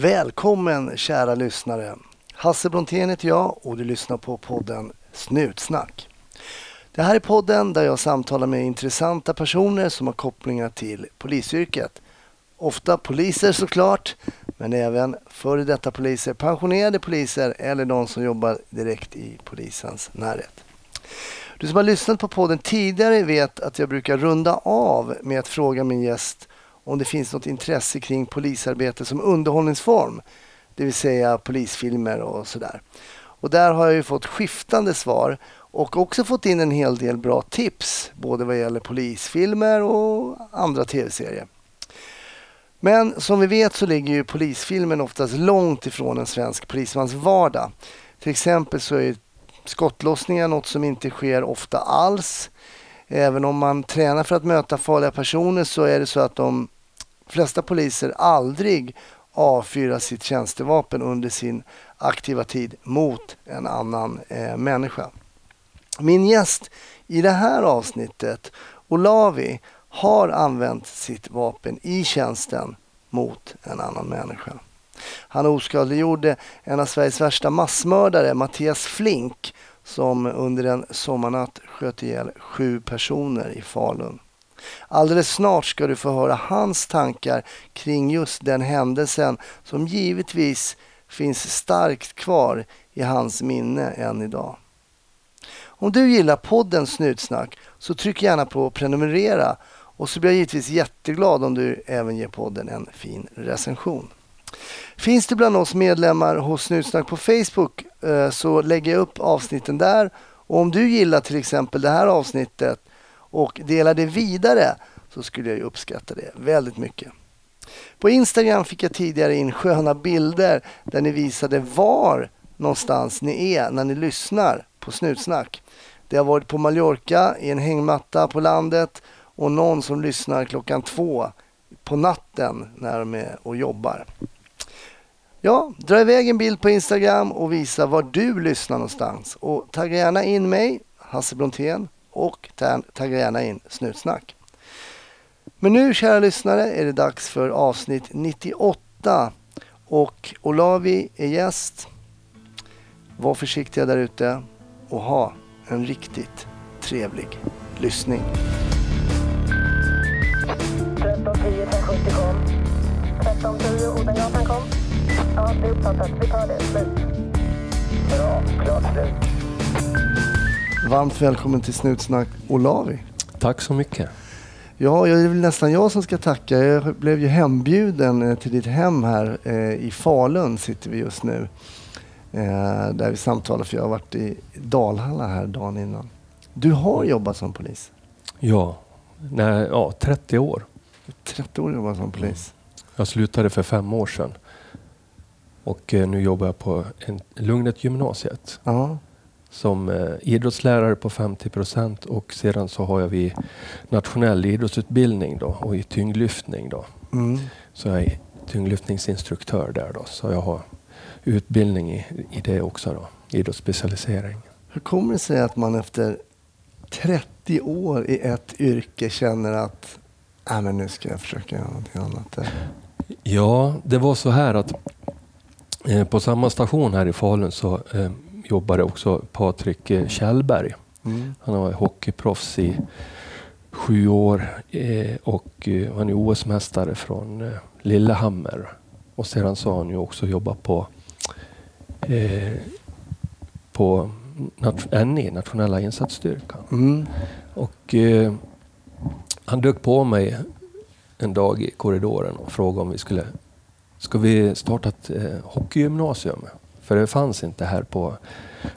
Välkommen kära lyssnare. Hasse Brontén heter jag och du lyssnar på podden Snutsnack. Det här är podden där jag samtalar med intressanta personer som har kopplingar till polisyrket. Ofta poliser såklart, men även före detta poliser, pensionerade poliser eller de som jobbar direkt i polisens närhet. Du som har lyssnat på podden tidigare vet att jag brukar runda av med att fråga min gäst om det finns något intresse kring polisarbete som underhållningsform. Det vill säga polisfilmer och sådär. Och där har jag ju fått skiftande svar och också fått in en hel del bra tips både vad gäller polisfilmer och andra tv-serier. Men som vi vet så ligger ju polisfilmen oftast långt ifrån en svensk polismans vardag. Till exempel så är skottlossningar något som inte sker ofta alls. Även om man tränar för att möta farliga personer så är det så att de flesta poliser aldrig avfyra sitt tjänstevapen under sin aktiva tid mot en annan eh, människa. Min gäst i det här avsnittet, Olavi, har använt sitt vapen i tjänsten mot en annan människa. Han oskadliggjorde en av Sveriges värsta massmördare, Mattias Flink, som under en sommarnatt sköt ihjäl sju personer i Falun. Alldeles snart ska du få höra hans tankar kring just den händelsen som givetvis finns starkt kvar i hans minne än idag. Om du gillar podden Snutsnack så tryck gärna på prenumerera och så blir jag givetvis jätteglad om du även ger podden en fin recension. Finns du bland oss medlemmar hos Snutsnack på Facebook eh, så lägger jag upp avsnitten där. Och om du gillar till exempel det här avsnittet och dela det vidare så skulle jag uppskatta det väldigt mycket. På Instagram fick jag tidigare in sköna bilder där ni visade var någonstans ni är när ni lyssnar på Snutsnack. Det har varit på Mallorca i en hängmatta på landet och någon som lyssnar klockan två på natten när de är och jobbar. Ja, dra iväg en bild på Instagram och visa var du lyssnar någonstans. Och tagga gärna in mig, Hasse Brontén, och tagga gärna in Snutsnack. Men nu, kära lyssnare, är det dags för avsnitt 98 och Olavi är gäst. Var försiktiga där ute och ha en riktigt trevlig lyssning. 1310 1070 kom. 1310 Odengatan kom. Ja, det är uppfattat. Vi tar det. Slut. Bra. Klart slut. Varmt välkommen till Snutsnack Olavi. Tack så mycket. Ja, det är väl nästan jag som ska tacka. Jag blev ju hembjuden eh, till ditt hem här eh, i Falun sitter vi just nu. Eh, där vi samtalar för jag har varit i Dalhalla här dagen innan. Du har jobbat som polis? Ja, nej, ja 30 år. 30 år jobbat som polis? Jag slutade för fem år sedan. Och nu jobbar jag på en, Lugnet gymnasiet. Ja som eh, idrottslärare på 50 procent och sedan så har jag vid nationell idrottsutbildning då, och i tyngdlyftning. Då. Mm. Så jag är tyngdlyftningsinstruktör där då, så jag har utbildning i, i det också, då, idrottsspecialisering. Hur kommer det sig att man efter 30 år i ett yrke känner att äh, men nu ska jag försöka göra någonting annat? Ja, det var så här att eh, på samma station här i Falun så eh, jobbade också Patrik eh, Kjellberg. Mm. Han var hockeyproffs i sju år eh, och eh, han är OS-mästare från Lillehammer. Och sedan så har han ju också jobbat på, eh, på NI, Nationella insatsstyrkan. Mm. Och eh, han dök på mig en dag i korridoren och frågade om vi skulle Ska vi starta ett eh, hockeygymnasium? För det fanns inte här på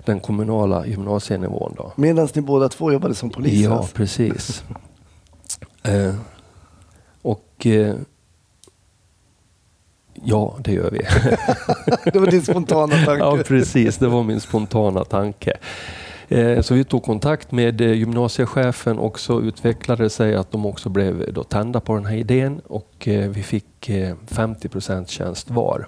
den kommunala gymnasienivån. Då. Medan ni båda två jobbade som polis? Ja, precis. eh, och eh, Ja, det gör vi. det var din spontana tanke? ja, precis. Det var min spontana tanke. Eh, så vi tog kontakt med eh, gymnasiechefen och så utvecklade det sig att de också blev då tända på den här idén och eh, vi fick 50 procent tjänst var.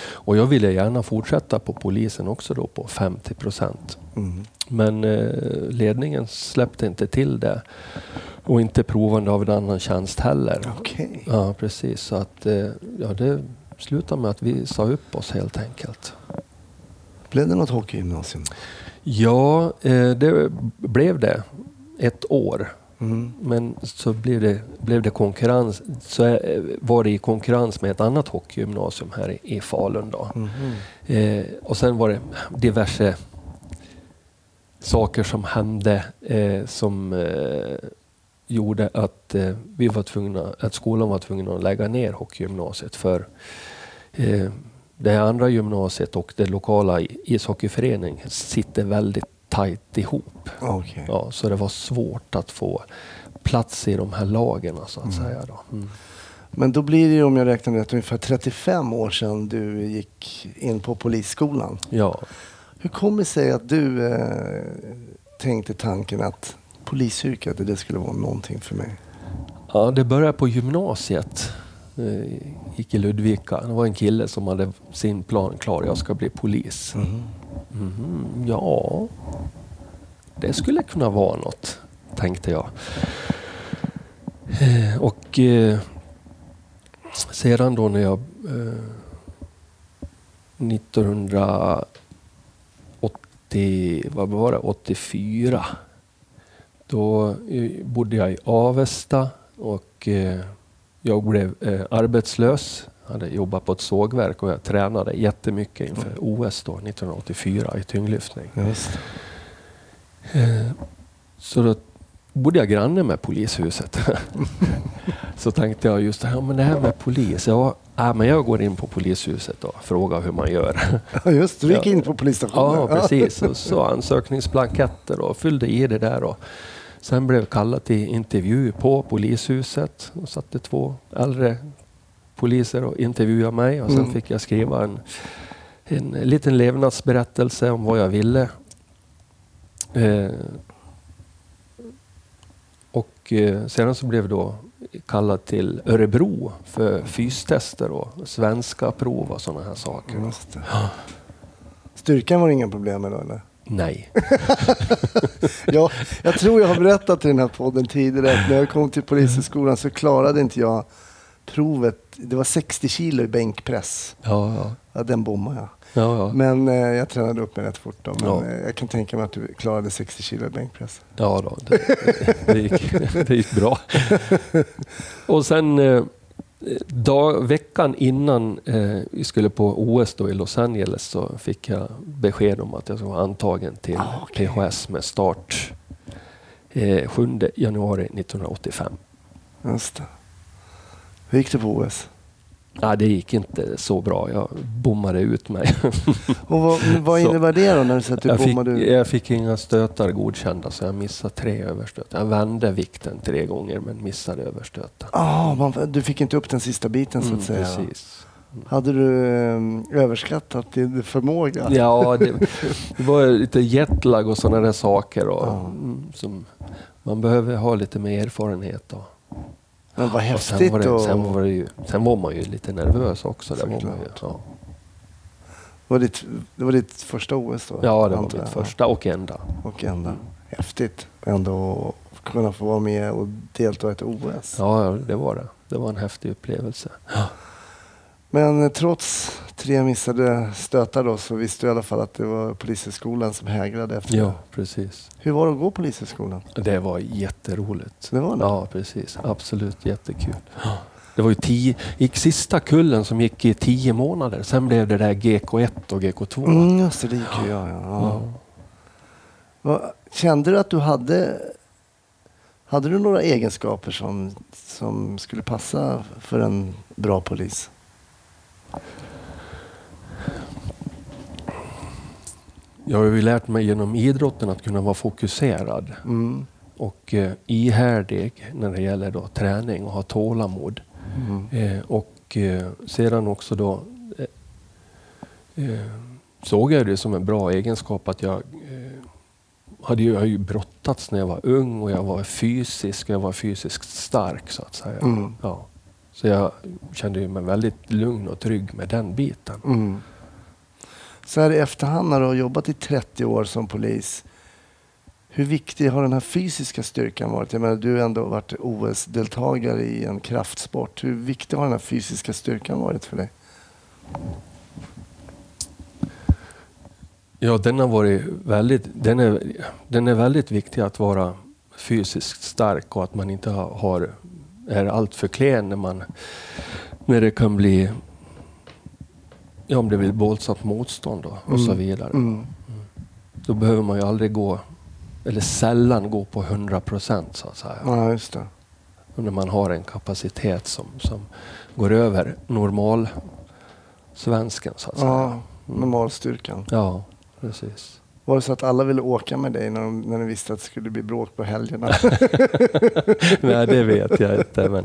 Och jag ville gärna fortsätta på polisen också då på 50 procent. Mm. Men eh, ledningen släppte inte till det. Och inte provande av en annan tjänst heller. Okay. Ja, precis. Så att, eh, ja, det slutade med att vi sa upp oss helt enkelt. Blev det något hockeygymnasium? Ja, eh, det blev det. Ett år. Mm. Men så blev det, blev det konkurrens. Så var det i konkurrens med ett annat hockeygymnasium här i, i Falun. Då. Mhm. Eh, och sen var det diverse saker som hände eh, som eh, gjorde att, eh, vi var tvungna, att skolan var tvungen att lägga ner hockeygymnasiet för eh, det andra gymnasiet och det lokala ishockeyföreningen sitter väldigt tajt ihop. Okej. Ja, så det var svårt att få plats i de här lagen så att säga. Då. Mm. Men då blir det ju, om jag räknar rätt, ungefär 35 år sedan du gick in på polisskolan. Ja. Hur kommer det sig att du eh, tänkte tanken att polisyrket, det skulle vara någonting för mig? ja, det började på gymnasiet. Eh, gick i Ludvika. Det var en kille som hade sin plan klar. Jag ska bli polis. Mm, ja, det skulle kunna vara något, tänkte jag. Eh, och eh, sedan då när jag eh, 1980, vad var det, 84 då eh, bodde jag i Avesta och eh, jag blev eh, arbetslös. Hade jobbat på ett sågverk och jag tränade jättemycket inför OS då, 1984 i tyngdlyftning. Just. Eh, Så då bodde jag granne med polishuset. så tänkte jag just här, men det här med polis. Ja, äh, men jag går in på polishuset och frågar hur man gör. Ja, just. Du gick Ja. in på polisstationen. Ja, precis. Och så ansökningsblanketter och fyllde i det där. Och sen blev jag kallad till intervju på polishuset. Och satt det två äldre poliser och intervjuade mig. Och sen Mm. fick jag skriva en, en liten levnadsberättelse om vad jag ville. Eh, och eh, sedan så blev jag då kallad till Örebro för fystester och svenska prov och sådana här saker. Styrkan var det inga problem med då eller? Nej. Ja, jag tror jag har berättat i den här podden tidigare att när jag kom till polishögskolan så klarade inte jag provet. Det var 60 kilo i bänkpress. Ja, ja. Ja, den bommade jag. Ja, ja. Men eh, jag tränade upp mig rätt fort då. Men Ja. eh, jag kan tänka mig att du klarade 60 kilo i bänkpress. ja då, det, det, gick, det gick bra. Och sen eh, dag, veckan innan eh, vi skulle på OS då i Los Angeles så fick jag besked om att jag skulle vara antagen till Ah, okej. PHS med start eh, 7 januari 1985. Just det. Hur gick det på OS? Ja, det gick inte så bra. Jag bommade ut mig. Och vad, vad Så. innebär det då när du säger att du Jag fick, ut? jag fick inga stötar godkända så jag missade tre överstötar. Jag vände vikten tre gånger men missade överstöten. Man, du fick inte upp den sista biten så att Mm, säga. precis. Hade du eh, överskattat din förmåga? Ja, det, det var lite jetlag och sådana där saker. Och, mm, som man behöver ha lite mer erfarenhet. Och, Men vad häftigt. sen, var det, och- sen, var det ju, sen var man ju lite nervös också. Det var, man ju, ja. var ditt, det var ditt första OS då? ja, det var mitt första och enda. Och ända. Häftigt ändå att kunna få vara med och delta i ett OS. Ja, det var det. Det var en häftig upplevelse. Men trots tre missade stötar då så visste du i alla fall att det var Polishögskolan som hägrade efter Ja, precis. Hur var det att gå Polishögskolan? Det var jätteroligt. Det var det? Ja, precis. Absolut jättekul. Det var ju tio, gick sista kullen som gick i tio månader. Sen blev det där GK1 och GK2. Mm, just det, det gick ju jag. Ja. Ja. Vad- Kände du att du hade hade du några egenskaper som, som skulle passa för en bra polis? Jag har ju lärt mig genom idrotten att kunna vara fokuserad Mm. och eh, ihärdig när det gäller då träning och ha tålamod. Mm. Eh, och eh, sedan också då eh, eh, såg jag det som en bra egenskap att jag eh, hade ju, jag har ju brottats när jag var ung och jag var fysisk, jag var fysiskt stark så att säga. Mm. Ja. Så jag kände mig väldigt lugn och trygg med den biten. Så här i efterhand när du har jobbat i 30 år som polis, hur viktig har den här fysiska styrkan varit? Jag menar, du har ändå varit OS-deltagare i en kraftsport. Hur viktig har den här fysiska styrkan varit för dig? Ja, den har varit väldigt, den är, den är väldigt viktig att vara fysiskt stark och att man inte har, är alltför klen när, man, när det kan bli ja, om det blir våldsamt motstånd då, och så Mm. vidare. Mm. Då behöver man ju aldrig gå, eller sällan gå på 100 procent så att säga. Ja, just det. När man har en kapacitet som, som går över normal svensken så att säga. Ja, normalstyrkan. Ja, precis. Var det så att alla ville åka med dig när de, när de visste att det skulle bli bråk på helgerna? Nej, det vet jag inte. Men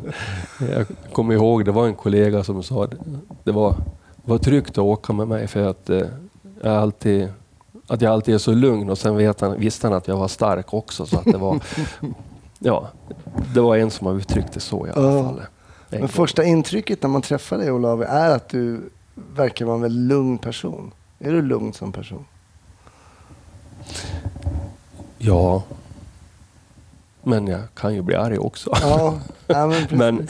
jag kommer ihåg, det var en kollega som sa det var, var tryggt att åka med mig för att, eh, jag alltid, att jag alltid är så lugn och sen vet han, visste han att jag var stark också. Så att det, var, ja, det var en som har uttryckt det så i alla Ja. fall. En Men första intrycket när man träffar dig Olav är att du verkar vara en väldigt lugn person. Är du lugn som person? Ja. Men jag kan ju bli arg också. Ja, ja men. Men,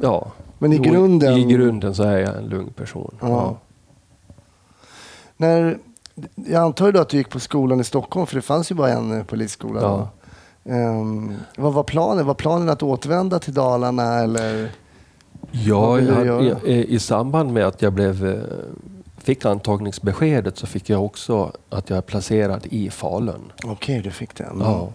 Ja. Men i grunden... I grunden så är jag en lugn person. Ja. När, jag antar ju att du gick på skolan i Stockholm, för det fanns ju bara en eh, polisskola Ja. Ehm, vad var planen? Var planen att återvända till Dalarna eller? Ja, jag, du göra? i, i samband med att jag blev, eh, fick antagningsbeskedet så fick jag också att jag är placerad i Falun. Okej, du fick den. Ja.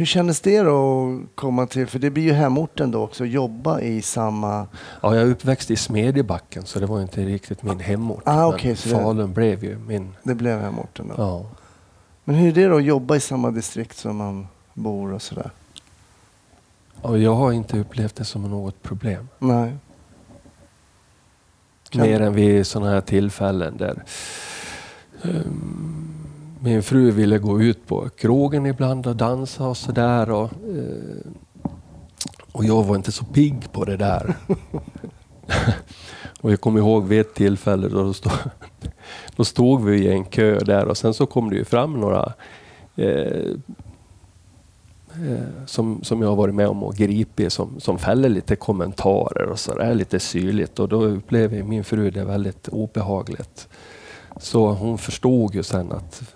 Hur kändes det då att komma till, för det blir ju hemorten då också, jobba i samma... ja, jag är uppväxt i Smedjebacken så det var inte riktigt min hemort. Ah, okej, så det- Falun blev ju min... Det blev hemorten då. Ja. Men hur är det då att jobba i samma distrikt som man bor och sådär? Och jag har inte upplevt det som något problem. Nej. Kan- Mer än vid sådana här tillfällen där ehm, min fru ville gå ut på krogen ibland och dansa och sådär. Och, eh, och jag var inte så pigg på det där. och jag kommer ihåg vid ett tillfälle då, då, stod, då stod vi i en kö där och sen så kom det ju fram några eh, eh som, som jag har varit med om och gripit som, som fäller lite kommentarer och sådär, lite syrligt och då upplever min fru det väldigt obehagligt. Så hon förstod ju sen att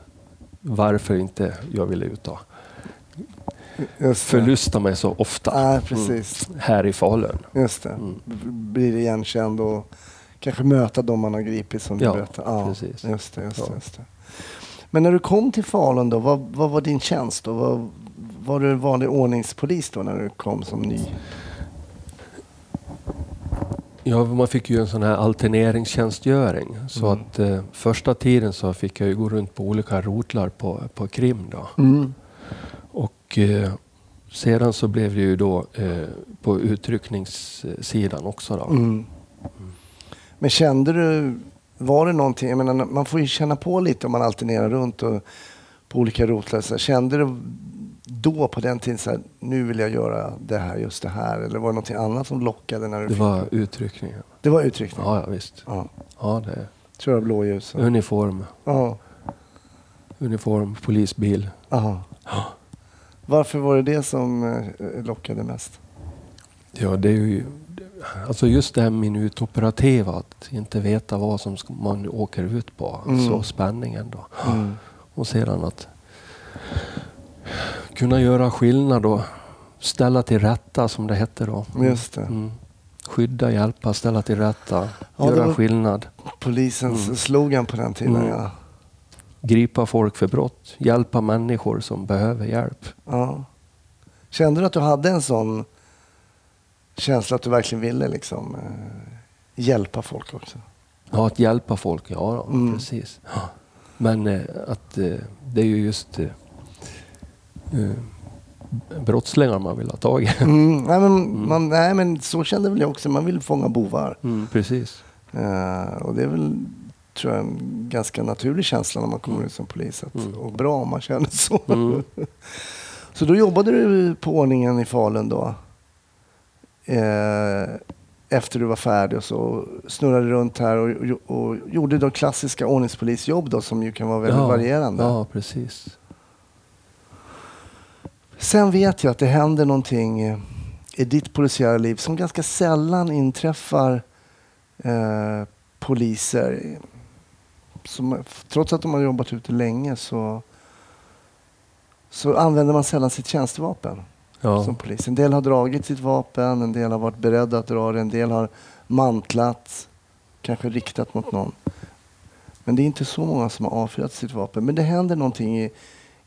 varför inte jag ville ut och förlusta mig så ofta Nej, precis. mm, här i Falun. Just det. Mm. Blir igenkänd och kanske möta dem man har gripit som du Ja, berättade. precis. Just det, just Ja. just det. Men när du kom till Falun då, vad, vad var din tjänst då? Vad, var du vanlig ordningspolis då när du kom som ny? Ja, man fick ju en sån här alterneringstjänstgöring. Så Mm. att eh, första tiden så fick jag ju gå runt på olika rotlar på, på Krim då. Mm. Och eh, sedan så blev det ju då eh, på utryckningssidan också då. Mm. Men kände du, var det någonting, jag menar, man får ju känna på lite om man alternerar runt och på olika rotlar. Kände du då på den tiden så här, nu vill jag göra det här, just det här? Eller var det någonting annat som lockade när du Det fick var utryckningen. Det var utryckning? Ja, ja visst. Ja. Ja, det Köra blåljus? Uniform, Ja. uniform, polisbil. Aha. Varför var det det som eh, lockade mest? Ja, det är ju alltså just det här minutoperativa, att inte veta vad som man åker ut på. Mm. Så spänningen då. Mm. Och sedan att kunna göra skillnad och ställa till rätta som det hette då. Just det. Mm. Skydda, hjälpa, ställa till rätta, Ja, göra skillnad. Polisens Mm. slogan på den tiden, Mm. ja. Gripa folk för brott, hjälpa människor som behöver hjälp. ja. Kände du att du hade en sån känsla att du verkligen ville liksom, eh, hjälpa folk också? Ja, att hjälpa folk, ja då, Mm. precis. Men eh, att eh, det är ju just brottslingar man vill ha tag i. Mm. Nej, men, Man, nej, men så kände väl jag också. Man vill fånga bovar. Mm, precis. Eh, och det är väl, tror jag, en ganska naturlig känsla när man kommer ut som polis. Att, Mm. Och bra om man känner så. Mm. Så då jobbade du på ordningen i Falun då? Eh, efter du var färdig och så snurrade runt här och, och, och gjorde de klassiska ordningspolisjobb då som ju kan vara väldigt ja, varierande. Ja, precis. Sen vet jag att det händer någonting eh, i ditt polisiära liv som ganska sällan inträffar eh, poliser. Som, trots att de har jobbat ute länge så, så använder man sällan sitt tjänstevapen Ja. som polis. En del har dragit sitt vapen, en del har varit beredda att dra det, en del har mantlat, kanske riktat mot någon. Men det är inte så många som har avfyrat sitt vapen. Men det händer någonting i,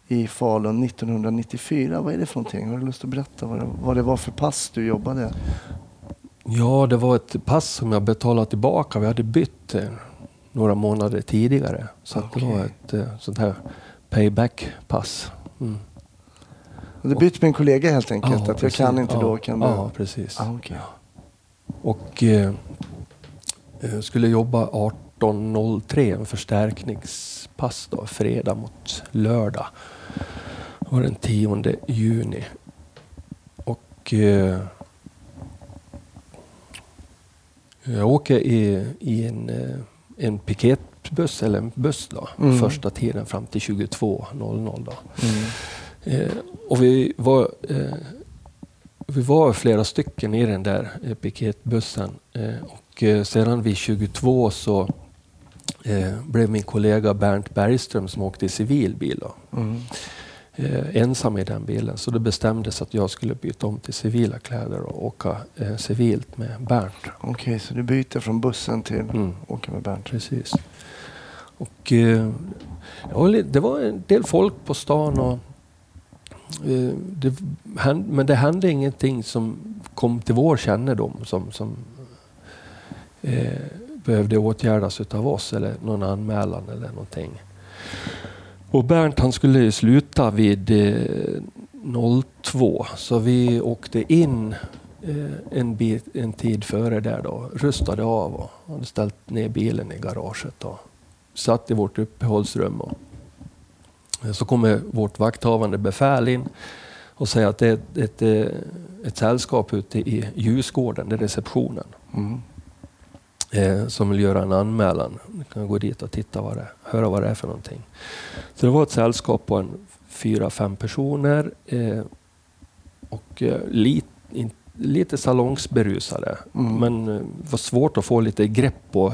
i Falun 1994. Vad är det för någonting? Har du lust att berätta vad det, vad det var för pass du jobbade? ja, det var ett pass som jag betalade tillbaka. Vi hade bytt eh, några månader tidigare. Så att det var ett eh, sånt här payback-pass. Mm. Du bytte med en kollega helt enkelt? Ja, att jag precis. kan inte ja, då, kan du? Ja, precis. Ah, okej. Och eh, eh, skulle jobba 18.03, en förstärkningspass då, fredag mot lördag. Det var den 10 juni. Och eh, jag åker i, i en, eh, en piketbuss, eller en buss då, Mm. första tiden fram till 22.00 då. Mm. Eh, och vi var, eh, vi var flera stycken i den där eh, piketbussen. Eh, och sedan vid 22 så eh, blev min kollega Bernt Bergström som åkte i civilbil då, Mm. eh, ensam i den bilen. Så det bestämdes att jag skulle byta om till civila kläder och åka eh, civilt med Bernt. Okej, så du byter från bussen till Mm. åka med Bernt? Precis. Och, eh, det var en del folk på stan. Och, eh, det hände, men det hände ingenting som kom till vår kännedom som, som eh, behövde åtgärdas utav oss eller någon anmälan eller någonting. Och Bernt han skulle sluta vid eh, 02 så vi åkte in eh, en, bit, en tid före där då, rustade av och hade ställt ner bilen i garaget och satt i vårt uppehållsrum. Och, eh, så kommer vårt vakthavande befäl in och säger att det är ett, ett, eh, ett sällskap ute i Ljusgården, det är receptionen, Mm eh, som vill göra en anmälan. Ni kan gå dit och titta vad det, höra vad det är för någonting. Så det var ett sällskap på en fyra, fem personer eh, och eh, lit, in, lite salongsberusade. Mm. Men eh, det var svårt att få lite grepp på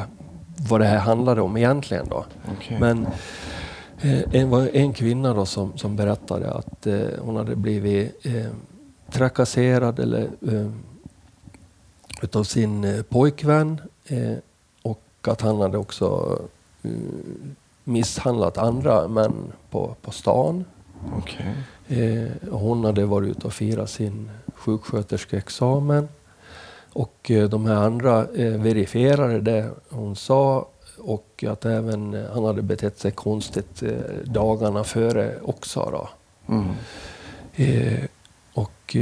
vad det här handlade om egentligen. Då. Okej. Men eh, en, var en kvinna då som, som berättade att eh, hon hade blivit eh, trakasserad eller, eh, utav sin eh, pojkvän eh, och att han hade också eh, misshandlat andra män på, på stan. Okej. Eh, hon hade varit ute och firat sin sjuksköterskeexamen. Och eh, de här andra eh, verifierade det hon sa och att även eh, han hade betett sig konstigt dagarna före också. Då. Mm. Och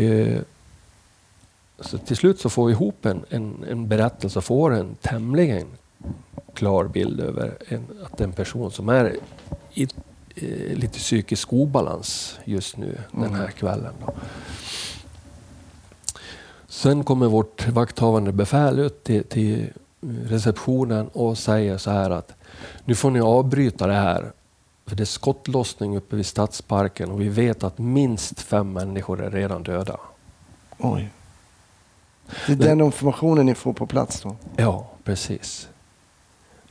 så till slut så får vi ihop en, en, en berättelse och får en tämligen klar bild över en, att en person som är i eh, lite psykisk obalans just nu den här Mm. kvällen. Då. Sen kommer vårt vakthavande befäl ut till, till receptionen och säger så här att nu får ni avbryta det här för det är skottlossning uppe vid Stadsparken och vi vet att minst fem människor är redan döda. Oj. Det är den informationen ni får på plats då? Ja, precis.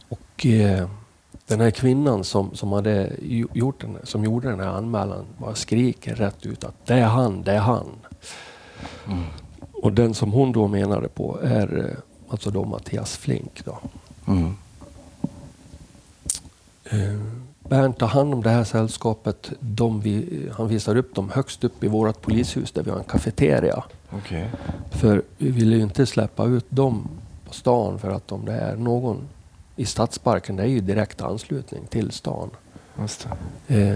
Och eh, den här kvinnan som, som, hade gjort den, som gjorde den här anmälan bara skriker rätt ut att det är han, det är han. Mm. Och den som hon då menade på är eh, alltså då Mattias Flink. Då. Mm. Eh, Bernt tar hand om det här sällskapet. De vi, han visar upp dem högst upp i vårt polishus där vi har en kafeteria. Okej. För vi ville ju inte släppa ut dem på stan för att om det är någon i Stadsparken, det är ju direkt anslutning till stan. Eh,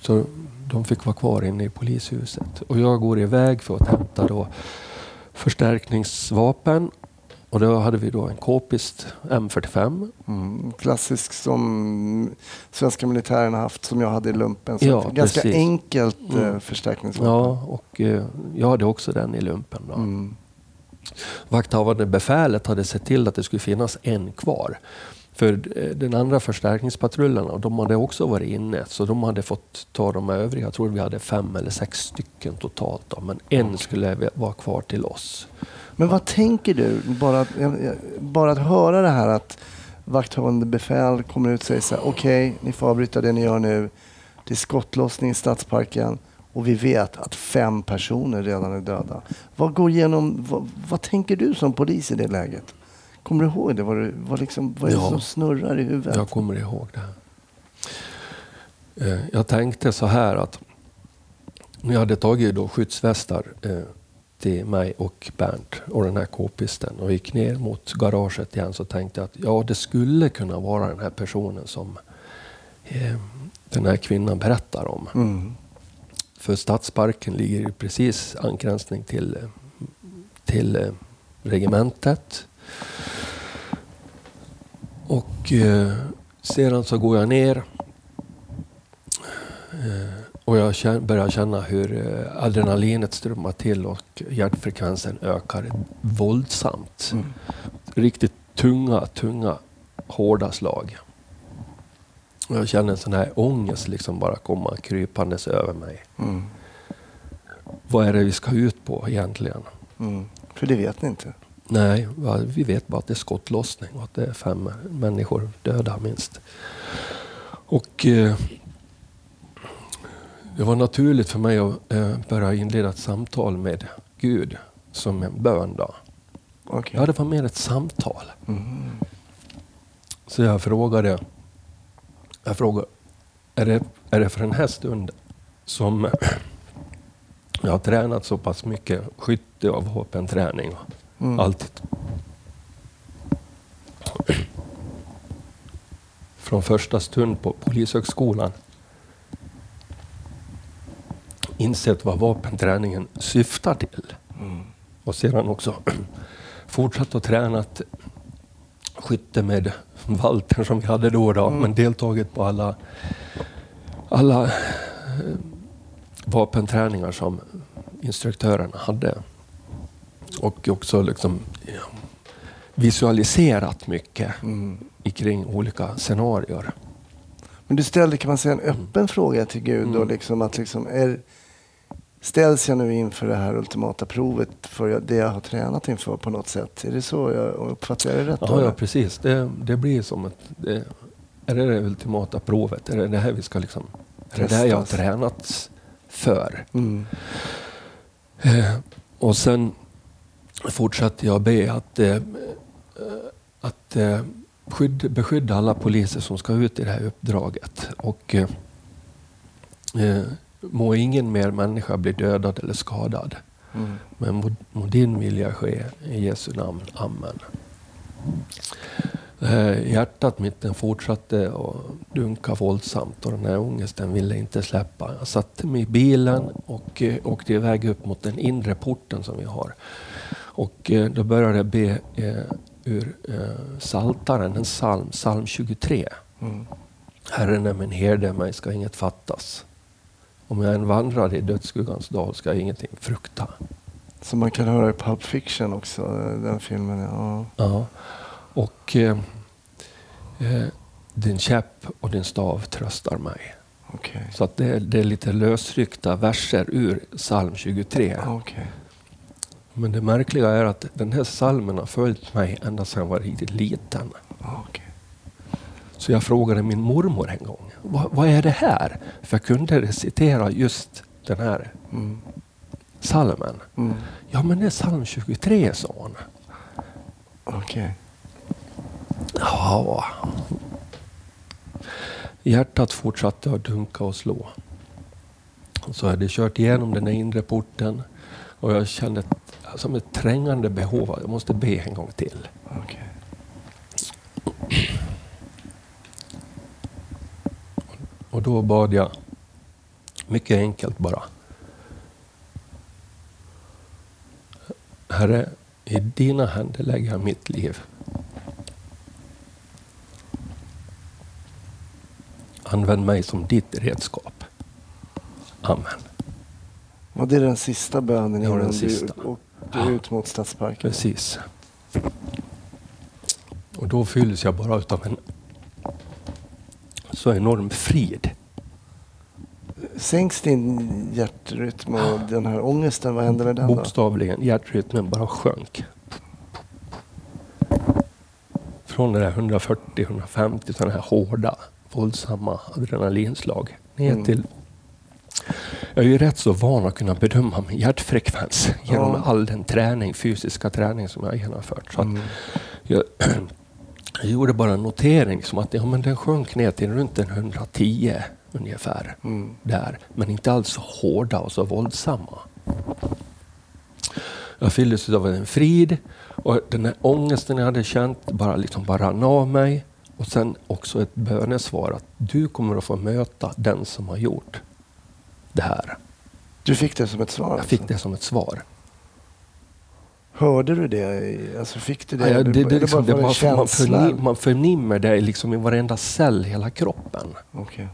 så de fick vara kvar inne i polishuset. Och jag går iväg för att hämta då förstärkningsvapen. Och då hade vi då en k-pist M45. Mm. Klassisk som svenska militären har haft, som jag hade i lumpen. Så Ja, ganska precis. enkelt eh, Mm. förstärkningsvapen. Ja, och eh, jag hade också den i lumpen. Då. Mm. Vakthavande befälet hade sett till att det skulle finnas en kvar. För eh, den andra förstärkningspatrullerna, de hade också varit inne, så de hade fått ta de övriga. Jag tror vi hade fem eller sex stycken totalt, då, men en skulle vara kvar till oss. Men vad tänker du? Bara bara att höra det här att vakthållande befäl kommer ut och säger så här, okej, okay, ni får avbryta det ni gör nu. Det är skottlossning i Stadsparken och vi vet att fem personer redan är döda. Vad går igenom, vad, vad tänker du som polis i det läget? Kommer du ihåg det? Vad, vad, liksom, vad är det ja, som snurrar i huvudet? Jag kommer ihåg det. Eh, jag tänkte så här att när jag hade tagit då skyddsvästar eh, till mig och Bernt och den här k-pisten och gick ner mot garaget igen så tänkte jag att ja, det skulle kunna vara den här personen som eh, den här kvinnan berättar om. Mm. För Stadsparken ligger ju precis angränsning till, till eh, regementet. Och eh, sedan så går jag ner eh, och jag börjar känna hur eh, adrenalinet strömmar till och hjärtfrekvensen ökar våldsamt. Mm. Riktigt tunga, tunga, hårda slag. Och jag känner en sån här ångest liksom bara komma krypandes över mig. Mm. Vad är det vi ska ut på egentligen? Mm. För det vet ni inte? Nej, vi vet bara att det är skottlossning och att det är fem människor döda minst. Och eh, det var naturligt för mig att eh, börja inleda ett samtal med Gud som en bön. Då. Okay. Ja, det var mer ett samtal. Mm. Så jag frågade, jag frågade är, det, är det för den här stunden som jag har tränat så pass mycket skytte och vapenträning Mm. Alltid. Från första stund på Polishögskolan insett vad vapenträningen syftar till. Mm. Och sedan också fortsatt att träna skytte med Walter som vi hade då, då mm. men deltagit på alla, alla eh, vapenträningar som instruktörerna hade. Och också liksom, ja, visualiserat mycket mm. kring olika scenarier. Men du ställde kan man säga en öppen mm. fråga till Gud. Mm. Då, liksom, att liksom, är, ställs jag nu inför det här ultimata provet för det jag har tränat inför på något sätt? Är det så jag uppfattar jag det rätt? Ja, ja precis. Det, det blir som ett... Det, är det det ultimata provet? Är det det här vi ska liksom... Är det här jag har tränat för? Mm. Eh, och sen fortsatte jag be att, eh, att eh, skydd, beskydda alla poliser som ska ut i det här uppdraget. Och eh, eh må ingen mer människa bli dödad eller skadad. Mm. Men må, må, din vilja ske i Jesu namn. Amen. Eh, hjärtat mitt den fortsatte att dunka våldsamt och den här ångesten ville inte släppa. Jag satte mig i bilen och eh, åkte iväg upp mot den inre porten som vi har. Och eh, då började jag be eh, ur eh, Saltaren, en psalm, psalm 23. Mm. Herren är min herde, mig ska inget fattas. Om jag än vandrar i dödsskuggans dal ska jag ingenting frukta. Som man kan höra i Pulp Fiction också, den filmen. Ja. ja. Och eh, eh, din käpp och din stav tröstar mig. Okay. Så att det, det, är lite lösryckta verser ur psalm 23. Okay. Men det märkliga är att den här salmen har följt mig ända sedan jag var riktigt liten. Okay. Så jag frågade min mormor en gång, vad, vad, är det här? För jag kunde recitera just den här mm. salmen. Mm. Ja, men det är psalm 23, sa hon. Okej. Okay. Ja. Hjärtat fortsatte att dunka och slå. Så jag hade kört igenom den inre porten och jag kände som ett trängande behov. Jag måste be en gång till. Okay. Och då bad jag mycket enkelt bara. Herre, i dina händer lägger jag mitt liv. Använd mig som ditt redskap. Amen. Och det är den sista bönen innan den sista. du åkte ut mot Stadsparken? Precis. Och Och då fylls jag bara utav en så enorm frid. Sänks din hjärtrytm och den här ångesten, vad händer med den då? Bokstavligen, hjärtrytmen bara sjönk. Från det där 140-150 till den här hårda, våldsamma adrenalinslag ner Mm. till... Jag är ju rätt så van att kunna bedöma min hjärtfrekvens genom Ja. all den träning, fysiska träning som jag har genomfört. Så Mm. jag, jag gjorde bara en notering som att ja, men den sjönk ner till runt en 110 ungefär. Mm. Där, men inte alls så hårda och så våldsamma. Jag fylldes av en frid och den här ångesten jag hade känt bara, liksom bara rann av mig. Och sen också ett bönesvar att du kommer att få möta den som har gjort det här. Du fick det som ett svar? Jag fick alltså? det som ett svar. Hörde du det? Alltså fick du det? Ja, det, det, Eller liksom, det man, förnim, man förnimmer det liksom i varenda cell i hela kroppen. Okej.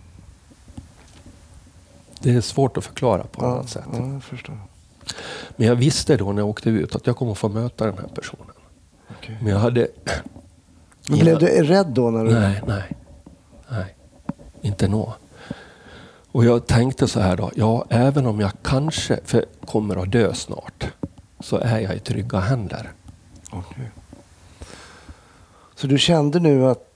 Det är svårt att förklara på Ja, annat sätt. ja, jag förstår. Men jag visste då när jag åkte ut att jag kommer få möta den här personen. Okej. Men jag hade... Men Blev du rädd då? När du... Nej, nej. Nej, inte nå. Och jag tänkte så här då. Ja, även om jag kanske för kommer att dö snart så är jag i trygga händer. Okej. Så du kände nu att,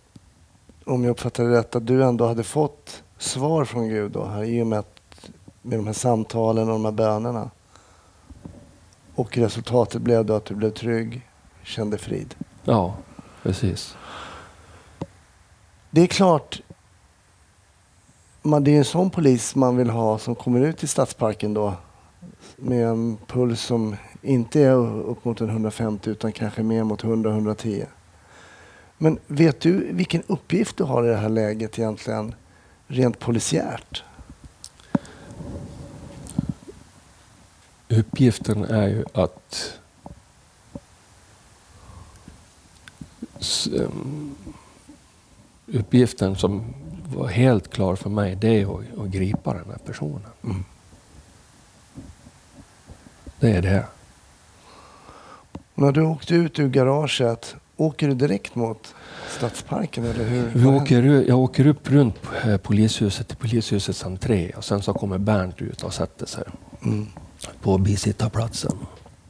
om jag uppfattade det rätt, att du ändå hade fått svar från Gud då, här, i och med, att, med de här samtalen och de här bönerna? Och resultatet blev då att du blev trygg, kände frid. Ja, precis. Det är klart, man, det är en sån polis man vill ha som kommer ut i stadsparken då med en puls som inte är upp mot en 150 utan kanske mer mot 100-110. Men vet du vilken uppgift du har i det här läget egentligen rent polisiärt? Uppgiften är ju att uppgiften som var helt klar för mig det är att, att gripa den här personen. Mm. Det är det. När du åkte ut ur garaget, åker du direkt mot stadsparken eller hur? Vi åker, jag åker upp runt eh, polishuset till polishusets entré och sen så kommer Bernt ut och sätter sig? Mm på bisittarplatsen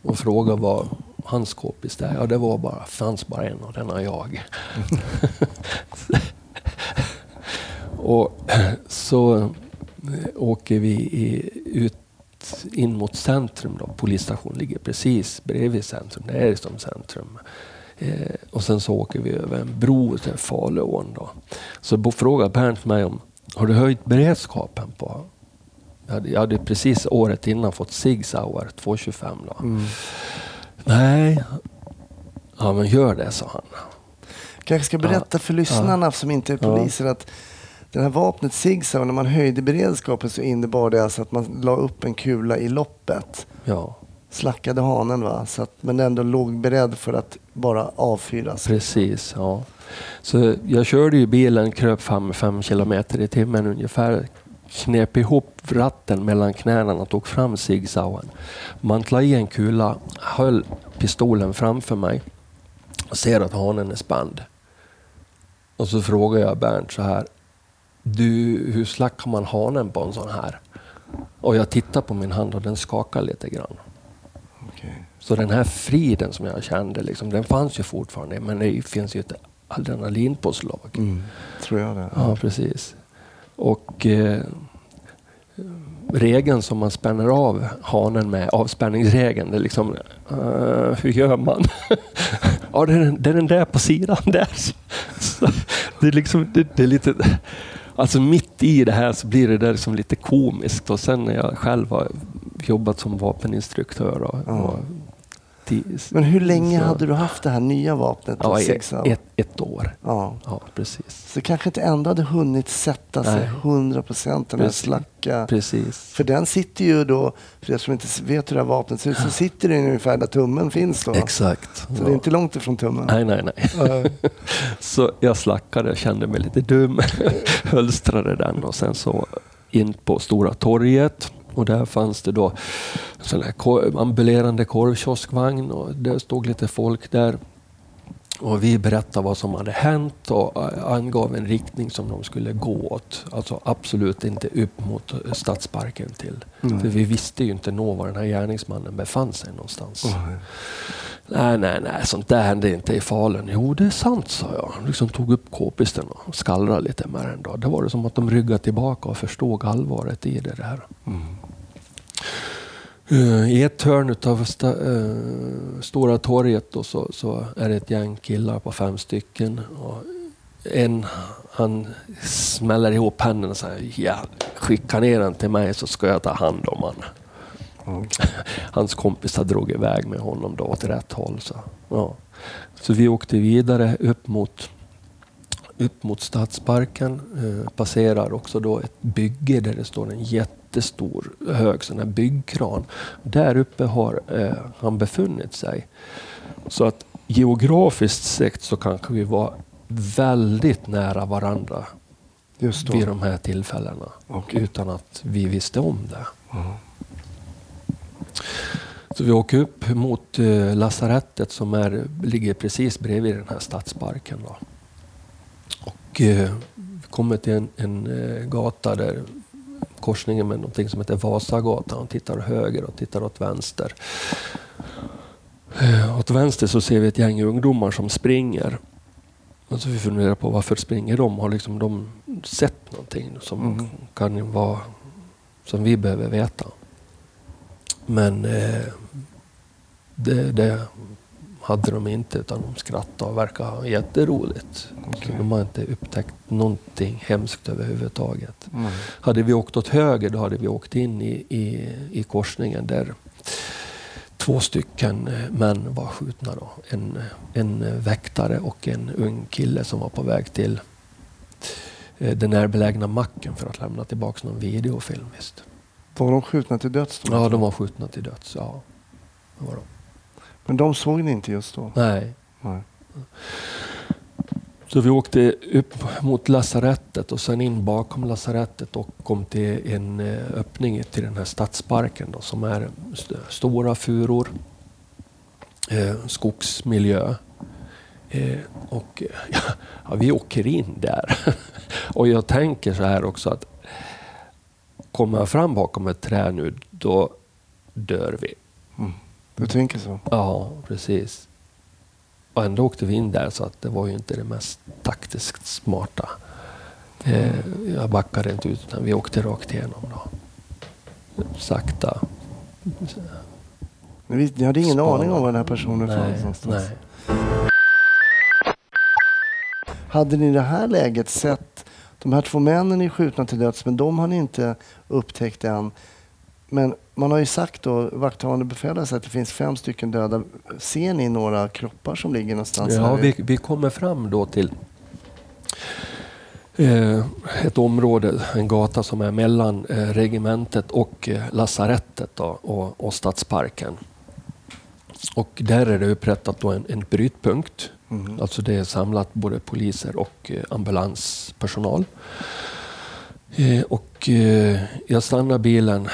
och frågar vad hans kompis är. Ja, det var bara, fanns bara en och den är jag. och så eh, åker vi i, ut in mot centrum. Då. Polisstationen ligger precis bredvid centrum. Det är som centrum. Eh, och sen så åker vi över en bro till Faluån. Då. Så frågar Bernt mig om, har du höjt beredskapen på jag hade, jag hade precis året innan fått Sig Sauer 225. Då. Mm. Nej, ja men gör det sa han. kanske ska berätta för lyssnarna som inte är Ja. poliser att det här vapnet Sig Sauer, när man höjde beredskapen så innebar det alltså att man la upp en kula i loppet. Ja, Slackade hanen va, så att, men ändå låg beredd för att bara avfyras. precis. Ja. Så jag körde ju bilen, kröp fram 5 kilometer i timmen ungefär. Knep ihop ratten mellan knäna och tog fram Sig Sauern. Mantlade i en kula, höll pistolen framför mig och ser att hanen är spänd. Och så frågar jag Bernt så här. Du, hur slackar man hanen på en sån här? Och jag tittar på min hand och den skakar lite grann. Okej. Så den här friden som jag kände, liksom, den fanns ju fortfarande, men det finns ju ett adrenalinpåslag. Mm, tror jag det. Ja, precis. Och eh, regeln som man spänner av hanen med, avspänningsregeln, det är liksom, eh, hur gör man? ja, det är, den, det är den där på sidan där. Det, är liksom, det, det är lite, alltså mitt i det här så blir det där liksom lite komiskt och sen när jag själv har jobbat som vapeninstruktör och, Ja. och Men hur länge så- hade du haft det här nya vapnet? Ja, ett, ett, ett år. Ja. Ja, precis. Så kanske inte ändå hade hunnit sätta sig Nej. 100 procent den här slacka. Precis. För den sitter ju då, för er som inte vet hur det här vapnet ser ut, så sitter den ungefär där tummen finns då. Exakt. Så Ja. det är inte långt ifrån tummen. Nej, nej, nej. Så jag slackade, kände mig lite dum, hölstrade den och sen så in på Stora torget och där fanns det då sån här ambulerande korvkioskvagn och det stod lite folk där. Och vi berättade vad som hade hänt och eh, angav en riktning som de skulle gå åt. Alltså absolut inte upp mot eh, Stadsparken till. Mm. För vi visste ju inte nå var den här gärningsmannen befann sig någonstans. Oh. Nej, nej, nej, sånt där hände inte i Falun. Jo, det är sant, sa jag. Han liksom tog upp k-pisten och skallrade lite med den. Då. Det var det som att de ryggade tillbaka och förstod allvaret i det där. Mm. Uh, I ett hörn av sta, uh, Stora torget då, så, så, är det ett gäng killar på fem stycken. Och en han smäller ihop händerna och säger ja, skicka ner den till mig så ska jag ta hand om honom. Okay. Hans kompisar drog iväg med honom då åt rätt håll. Så, ja. så vi åkte vidare upp mot, upp mot Stadsparken. Eh, passerar också då ett bygge där det står en jättestor hög sån här byggkran. Där uppe har eh, han befunnit sig. Så att geografiskt sett så kanske vi var väldigt nära varandra vid de här tillfällena. Okay. Utan att vi visste om det. Mm. Så vi åker upp mot eh, lasarettet som är, ligger precis bredvid den här stadsparken. Då. Och eh, vi kommer till en, en eh, gata där korsningen med någonting som heter Vasagatan. Och tittar höger och tittar åt vänster. Eh, åt vänster så ser vi ett gäng ungdomar som springer. Och så vi funderar på varför springer de? Har liksom de sett någonting som Mm. kan vara som vi behöver veta? Men eh, det, det hade de inte utan de skrattade och verkade ha jätteroligt. Okej. De har inte upptäckt någonting hemskt överhuvudtaget. Mm. Hade vi åkt åt höger då hade vi åkt in i, i, i korsningen där två stycken eh, män var skjutna. Då. En, en väktare och en ung kille som var på väg till eh, den närbelägna macken för att lämna tillbaka någon videofilm. Visst. Var de skjutna till döds? Ja, de var skjutna till döds. Ja, det var de. Men de såg ni inte just då? Nej. Nej. Så vi åkte upp mot lasarettet och sen in bakom lasarettet och kom till en eh, öppning till den här stadsparken då, som är st stora furor, eh, skogsmiljö. Eh, och ja, ja, vi åker in där. och jag tänker så här också att kommer jag fram bakom ett träd nu, då dör vi. Mm. Du tänker så? Ja, precis. Och ändå åkte vi in där så att det var ju inte det mest taktiskt smarta. Eh, jag backade inte ut utan vi åkte rakt igenom då. Sakta. Ni hade ingen Spana. aning om var den här personen fanns någonstans? nej. Hade ni i det här läget sett de här två männen är skjutna till döds men de har ni inte upptäckt än. Men man har ju sagt då, vakthavande befäl att det finns fem stycken döda. Ser ni några kroppar som ligger någonstans Ja, här? vi, vi kommer fram då till eh, ett område, en gata som är mellan eh, regementet och eh, lasarettet då, och, och stadsparken. Och där är det upprättat då en, en brytpunkt. Mhm. Alltså det är samlat både poliser och eh, ambulanspersonal. Eh, och eh, jag stannar bilen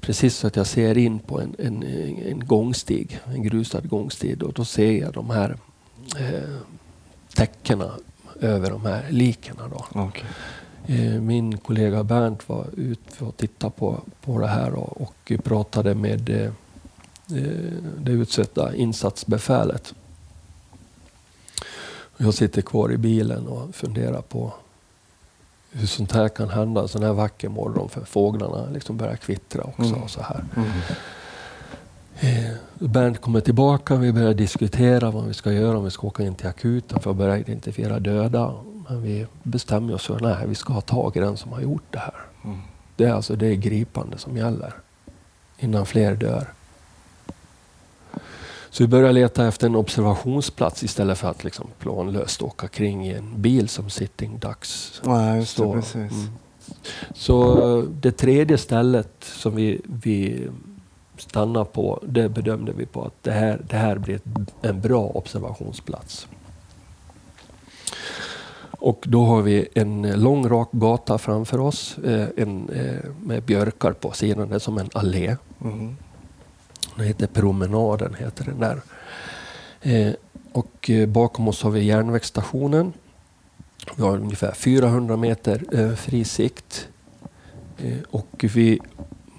precis så att jag ser in på en, en, en gångstig, en grusad gångstig. Och då ser jag de här eh, täckena över de här liken. Då. Okej. Eh, Min kollega Bernt var ute och tittade på, på det här och, och pratade med eh, eh, det utsatta insatsbefälet. Jag sitter kvar i bilen och funderar på hur sånt här kan hända en sån här vacker morgon för fåglarna liksom börjar kvittra också. Mm. Och så här. Mm. Eh, Bernt kommer tillbaka, vi börjar diskutera vad vi ska göra, om vi ska åka in till akuten för att börja identifiera döda. Men vi bestämmer oss för att vi ska ha tag i den som har gjort det här. Mm. Det är alltså det gripande som gäller innan fler dör. Så vi börjar leta efter en observationsplats istället för att liksom planlöst åka kring i en bil som sitting ducks Nej, just det, precis. Mm. Så eh, det tredje stället som vi, vi stannar på, det bedömde vi på att det här, det här blir en bra observationsplats. Och då har vi en lång rak gata framför oss eh, en, eh, med björkar på sidan. Det är som en allé. Mhm. Den heter Promenaden, heter den där. Eh, och eh, bakom oss har vi järnvägsstationen. Vi har ungefär 400 meter eh, fri sikt. Eh, och vi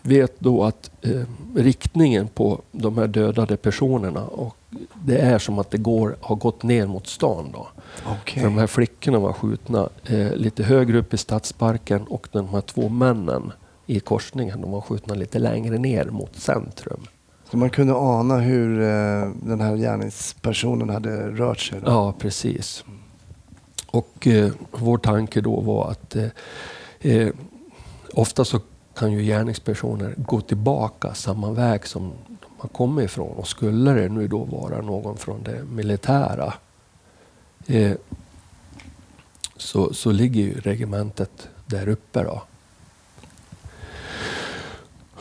vet då att eh, riktningen på de här dödade personerna och det är som att det går, har gått ner mot stan. Då. Okej. För de här flickorna var skjutna eh, lite högre upp i stadsparken och de här två männen i korsningen de var skjutna lite längre ner mot centrum. Så man kunde ana hur eh, den här gärningspersonen hade rört sig? Då. Ja, precis. Och eh, vår tanke då var att eh, eh, ofta så kan ju gärningspersoner gå tillbaka samma väg som de har kommit ifrån. Och skulle det nu då vara någon från det militära eh, så, så ligger ju regementet där uppe. Då.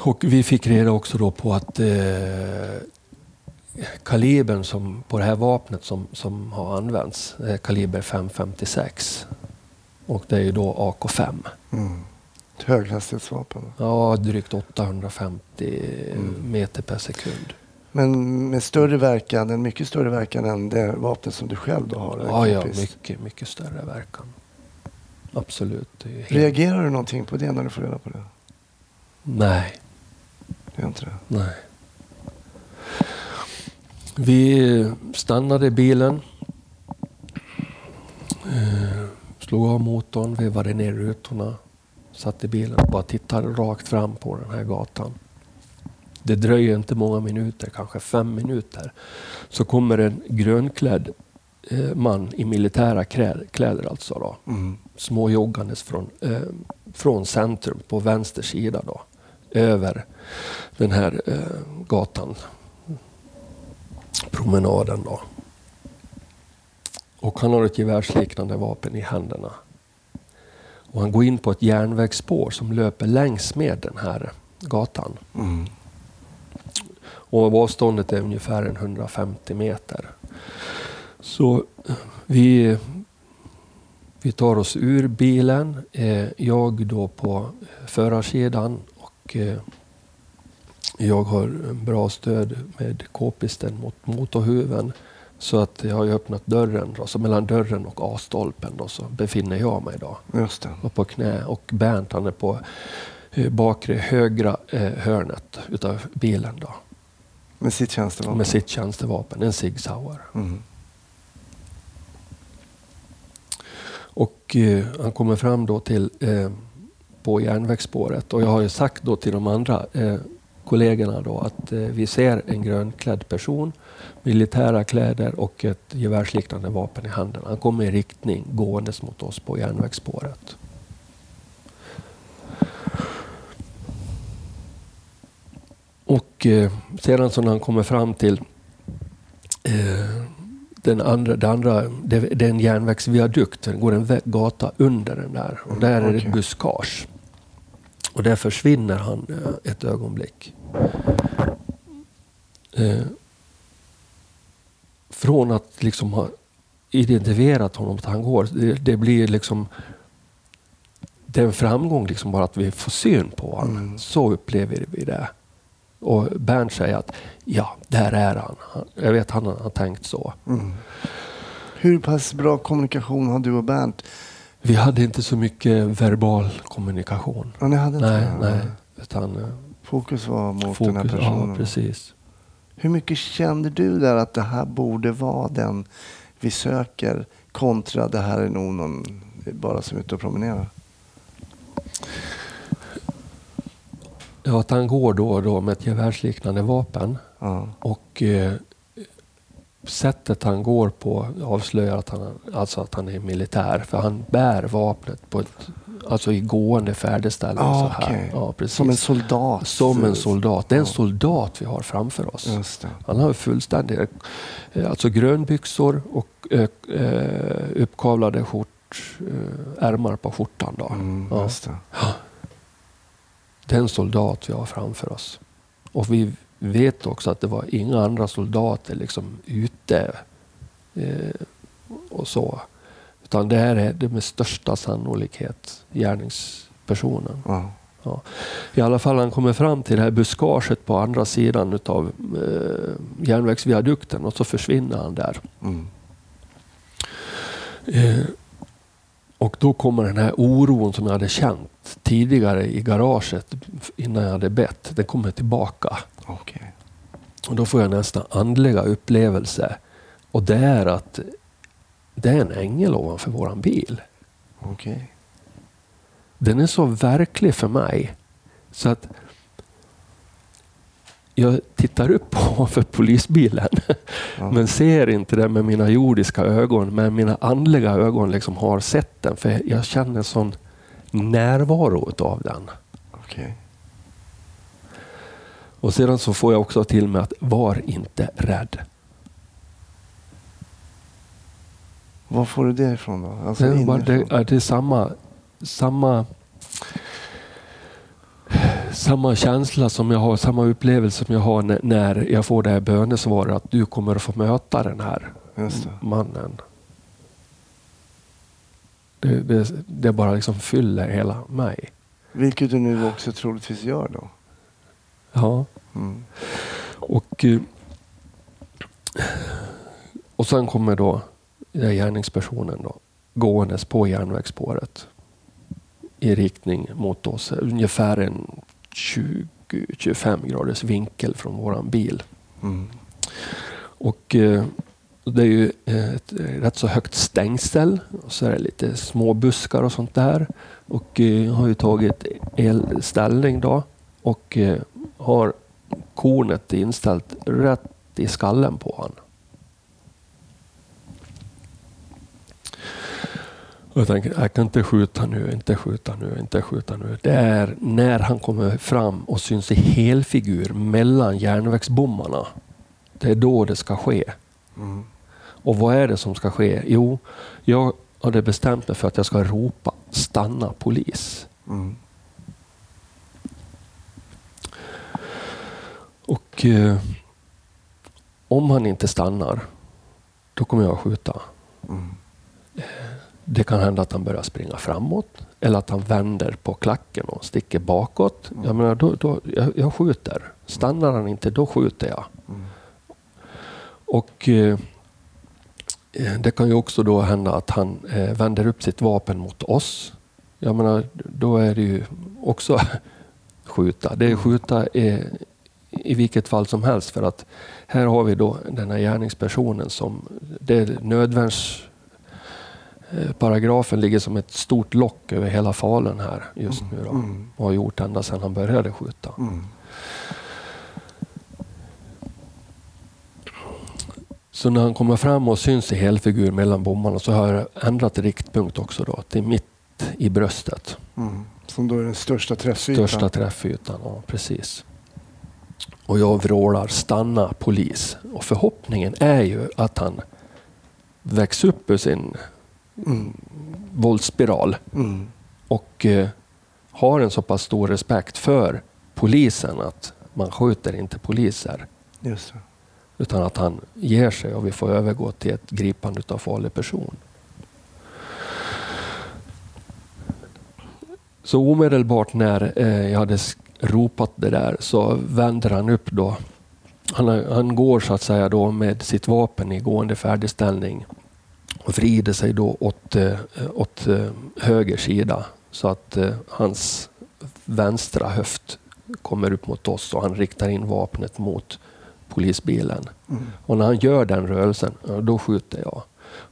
Och vi fick reda också då på att eh, kalibern som, på det här vapnet som, som har använts är kaliber 556. Och det är ju då AK5. Mm. Ett höghastighetsvapen. Ja, drygt 850 Mm. meter per sekund. Men med större verkan, en mycket större verkan än det vapnet som du själv då har? Ja, ja, mycket, mycket större verkan. Absolut. Helt... Reagerar du någonting på det när du får reda på det? Nej, Det är inte det? nej. Vi stannade bilen. Eh, Slog av motorn, vevade ner rutorna. Satt i bilen och bara tittade rakt fram på den här gatan. Det dröjer inte många minuter, kanske fem minuter. Så kommer en grönklädd eh, man i militära kläder alltså då. Mm. småjoggandes från, eh, från centrum på vänster sida då, över den här eh, gatan, promenaden. Då. Och han har ett gevärsliknande vapen i händerna. Och han går in på ett järnvägsspår som löper längs med den här gatan. Mm. Och avståndet är ungefär en 150 meter. Så eh, vi, vi tar oss ur bilen. Eh, jag då på förarsidan och eh, jag har en bra stöd med k-pisten mot motorhuven. Så att jag har öppnat dörren. Då, så mellan dörren och A-stolpen då, så befinner jag mig. då Just det. på knä och Bernt han är på eh, bakre högra eh, hörnet utav bilen då, Med sitt tjänstevapen? med sitt tjänstevapen, en Sig Sauer. Mm. Och eh, han kommer fram då till eh, på järnvägsspåret och jag har ju sagt då till de andra eh, kollegorna då att eh, vi ser en grönklädd person, militära kläder och ett gevärsliknande vapen i handen. Han kommer i riktning gåendes mot oss på järnvägsspåret. Och eh, sedan så när han kommer fram till eh, den andra, det andra, det, det är en järnvägsviadukt. Det går en gata under den där. Och där är det buskage. Och där försvinner han eh, ett ögonblick. Eh, från att liksom ha identifierat honom, att han går. Det, det blir liksom det är en framgång liksom bara att vi får syn på honom. Mm. Så upplever vi det. Och Bernt säger att ja, där är han. Han- Jag vet han har tänkt så. Mm. Hur pass bra kommunikation har du och Bernt? Vi hade inte så mycket verbal kommunikation. Ja, ni hade inte Nej, det? nej. Utan eh, Fokus var mot den här fokus, personen? ja precis. Hur mycket kände du där att det här borde vara den vi söker kontra det här är nog någon bara som är ute och promenerar? Ja, att han går då och då med ett gevärsliknande vapen. Ja. Och eh, sättet han går på avslöjar att han, alltså att han är militär. För han bär vapnet på ett, alltså i gående färdigställning. Ah, så här. okej. Ja, precis. Som en soldat? Som en soldat. Det är en soldat vi har framför oss. Han har fullständiga eh, alltså grönbyxor och eh, eh, uppkavlade skjort, ärmar på skjortan. Då. Mm, Ja. Det är en soldat vi har framför oss. Och vi vet också att det var inga andra soldater liksom ute eh, och så. Utan det här är det med största sannolikhet gärningspersonen. Ja. Ja. I alla fall han kommer fram till det här buskaget på andra sidan av eh, järnvägsviadukten och så försvinner han där. Mm. Eh, och då kommer den här oron som jag hade känt tidigare i garaget innan jag hade bett. Den kommer tillbaka. Okej. Och då får jag nästan andliga upplevelse. Och det är att det är en ängel ovanför våran bil. Okej. Den är så verklig för mig. Så att jag tittar upp ovanför polisbilen. Ja. Men ser inte det med mina jordiska ögon. Men mina andliga ögon liksom har sett den. För jag känner sån närvaro av den. Okej. Och sedan så får jag också till mig att var inte rädd. Var får du det ifrån då? Alltså Det inifrån? det, är det samma, samma, samma känsla som jag har, samma upplevelse som jag har när, när jag får det här bönesvaret att du kommer att få möta den här mannen. Det, det, det bara liksom fyller hela mig. Vilket du nu också troligtvis gör då? Ja. Mm. Och, eh, och sen kommer då gärningspersonen då, gåendes på järnvägsspåret i riktning mot oss. Ungefär en 20-25 graders vinkel från våran bil. Mm. Och eh, det är ju ett rätt så högt stängsel och så är det lite små buskar och sånt där. Och eh, jag har ju tagit elställning då och eh, har kornet inställt rätt i skallen på han. Och jag tänker, jag kan inte skjuta nu, inte skjuta nu, inte skjuta nu. Det är när han kommer fram och syns i helfigur mellan järnvägsbommarna. Det är då det ska ske. Mm. Och vad är det som ska ske? Jo, jag hade bestämt mig för att jag ska ropa stanna polis. Mm. Och eh, om han inte stannar, då kommer jag att skjuta. Mm. Det kan hända att han börjar springa framåt eller att han vänder på klacken och sticker bakåt. Jag, menar, då, då, jag, jag skjuter. Stannar han inte, då skjuter jag. Mm. Och eh, eh, Det kan ju också då hända att han eh, vänder upp sitt vapen mot oss. Jag menar, då är det ju också skjuta. Det är skjuta i, i vilket fall som helst för att här har vi då den här gärningspersonen som det är nödvärns paragrafen ligger som ett stort lock över hela Falun här just nu då. Mm. Och har gjort ända sedan han började skjuta. Mm. Så när han kommer fram och syns i helfigur mellan bommarna så har jag ändrat riktpunkt också då till mitt i bröstet. Mm. Som då är den största träffytan. Största träffytan, ja precis. Och jag vrålar stanna polis. Och förhoppningen är ju att han väcks upp ur sin Mm. våldsspiral Mm. och eh, har en så pass stor respekt för polisen att man skjuter inte poliser. Just det. Utan att han ger sig och vi får övergå till ett gripande av farlig person. Så omedelbart när eh, jag hade ropat det där så vänder han upp då. Han, han går så att säga då med sitt vapen i gående färdigställning och vrider sig då åt, eh, åt eh, höger sida så att eh, hans vänstra höft kommer upp mot oss och han riktar in vapnet mot polisbilen. Mm. Och när han gör den rörelsen, då skjuter jag.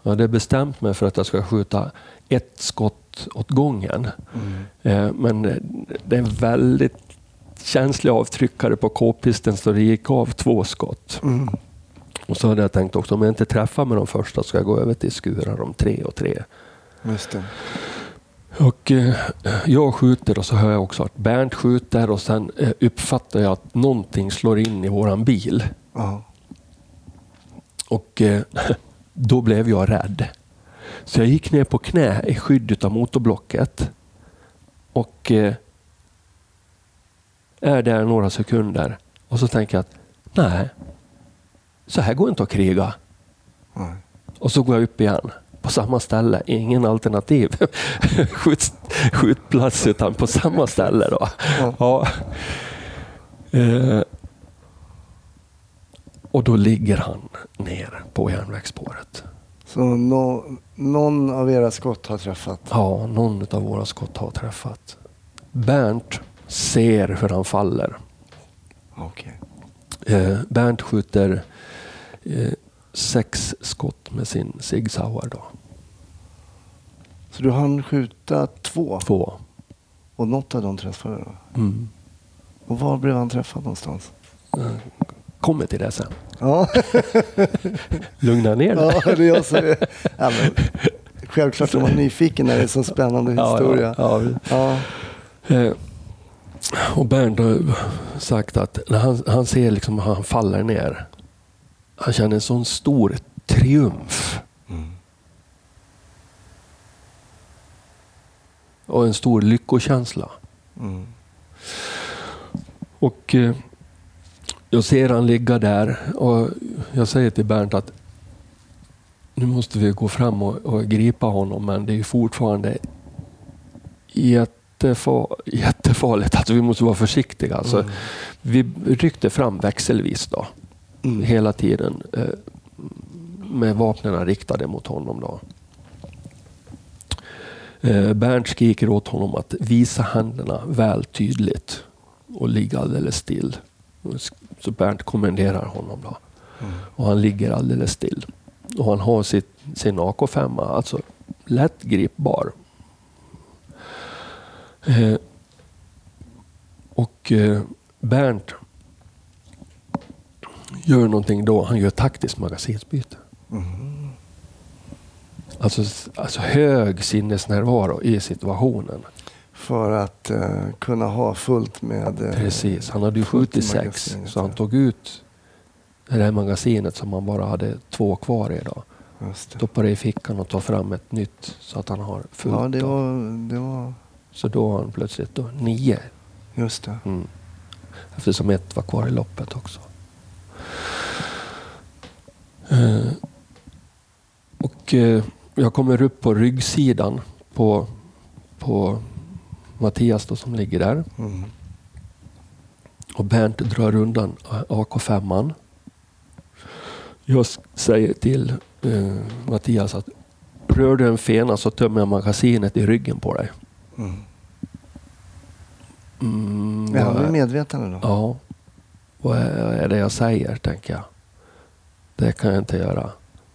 Jag hade bestämt mig för att jag ska skjuta ett skott åt gången. Mm. Men det är en väldigt känslig avtryckare på k-pisten så det gick av två skott. Mm. Och så hade jag tänkt också om jag inte träffar med de första ska jag gå över till skurar om tre och tre. Just det. Och eh, jag skjuter och så hör jag också att Bernt skjuter och sen eh, uppfattar jag att någonting slår in i våran bil. Ja. Och eh, då blev jag rädd. Så jag gick ner på knä i skydd av motorblocket. Och eh, är där några sekunder. Och så tänker jag att nej, så här går inte att kriga. Nej. Och så går jag upp igen. på samma ställe, ingen alternativ skjut, skjutplats utan på samma ställe. Då. Ja. Ja. Eh, och då ligger han ner på järnvägsspåret. Så nå, någon av era skott har träffat? Ja, någon av våra skott har träffat. Bernt ser hur han faller. Okej. Eh, Bernt skjuter eh, sex skott med sin Sig Sauer. Då. Så du hann skjuta två Två. och något av dem träffade du? Mm. Och var blev han träffad någonstans? Eh, Kommer till det sen. Ja, Lugna ner dig. ja det som är... Ja, men, självklart är man nyfiken när det är så spännande historia. Ja, ja, Ja, Eh, och Bernt har sagt att när han, han ser liksom hur han faller ner. Han känner en sån stor triumf Mm. och en stor lyckokänsla. Mm. Och eh, jag ser han ligga där och jag säger till Bernt att nu måste vi gå fram och, och gripa honom men det är fortfarande jättefar, jättefarligt. Alltså vi måste vara försiktiga. Alltså, Mm. Vi ryckte fram växelvis då, Mm. hela tiden eh, med vapnen riktade mot honom. Då. Eh, Bernt skriker åt honom att visa händerna väl tydligt och ligga alldeles still. Så Bernt kommenderar honom. Då. Mm. Och han ligger alldeles still. Och han har sitt, sin AK5, alltså lätt gripbar. Eh, och eh, Bernt gör någonting då. Han gör taktiskt magasinsbyte. Mm. Alltså, alltså hög sinnesnärvaro i situationen. För att eh, kunna ha fullt med... eh, Precis. Han hade ju skjutit sex. Så han tog ut det här magasinet som han bara hade två kvar i. Då. Just det. Stoppade i fickan och tog fram ett nytt så att han har fullt. Ja, det var, det var... Så då har han plötsligt då nio. Just det. Mm. Eftersom ett var kvar i loppet också. Eh, och eh, jag kommer upp på ryggsidan på, på Mattias då, som ligger där. Mm. Och Bernt drar undan AK5. Jag säger till eh, Mattias att rör du en fena så tömmer jag magasinet i ryggen på dig. Mm. Mm, Är han vid medvetande då? Ja. Vad är är det jag säger, tänker jag. Det kan jag inte göra.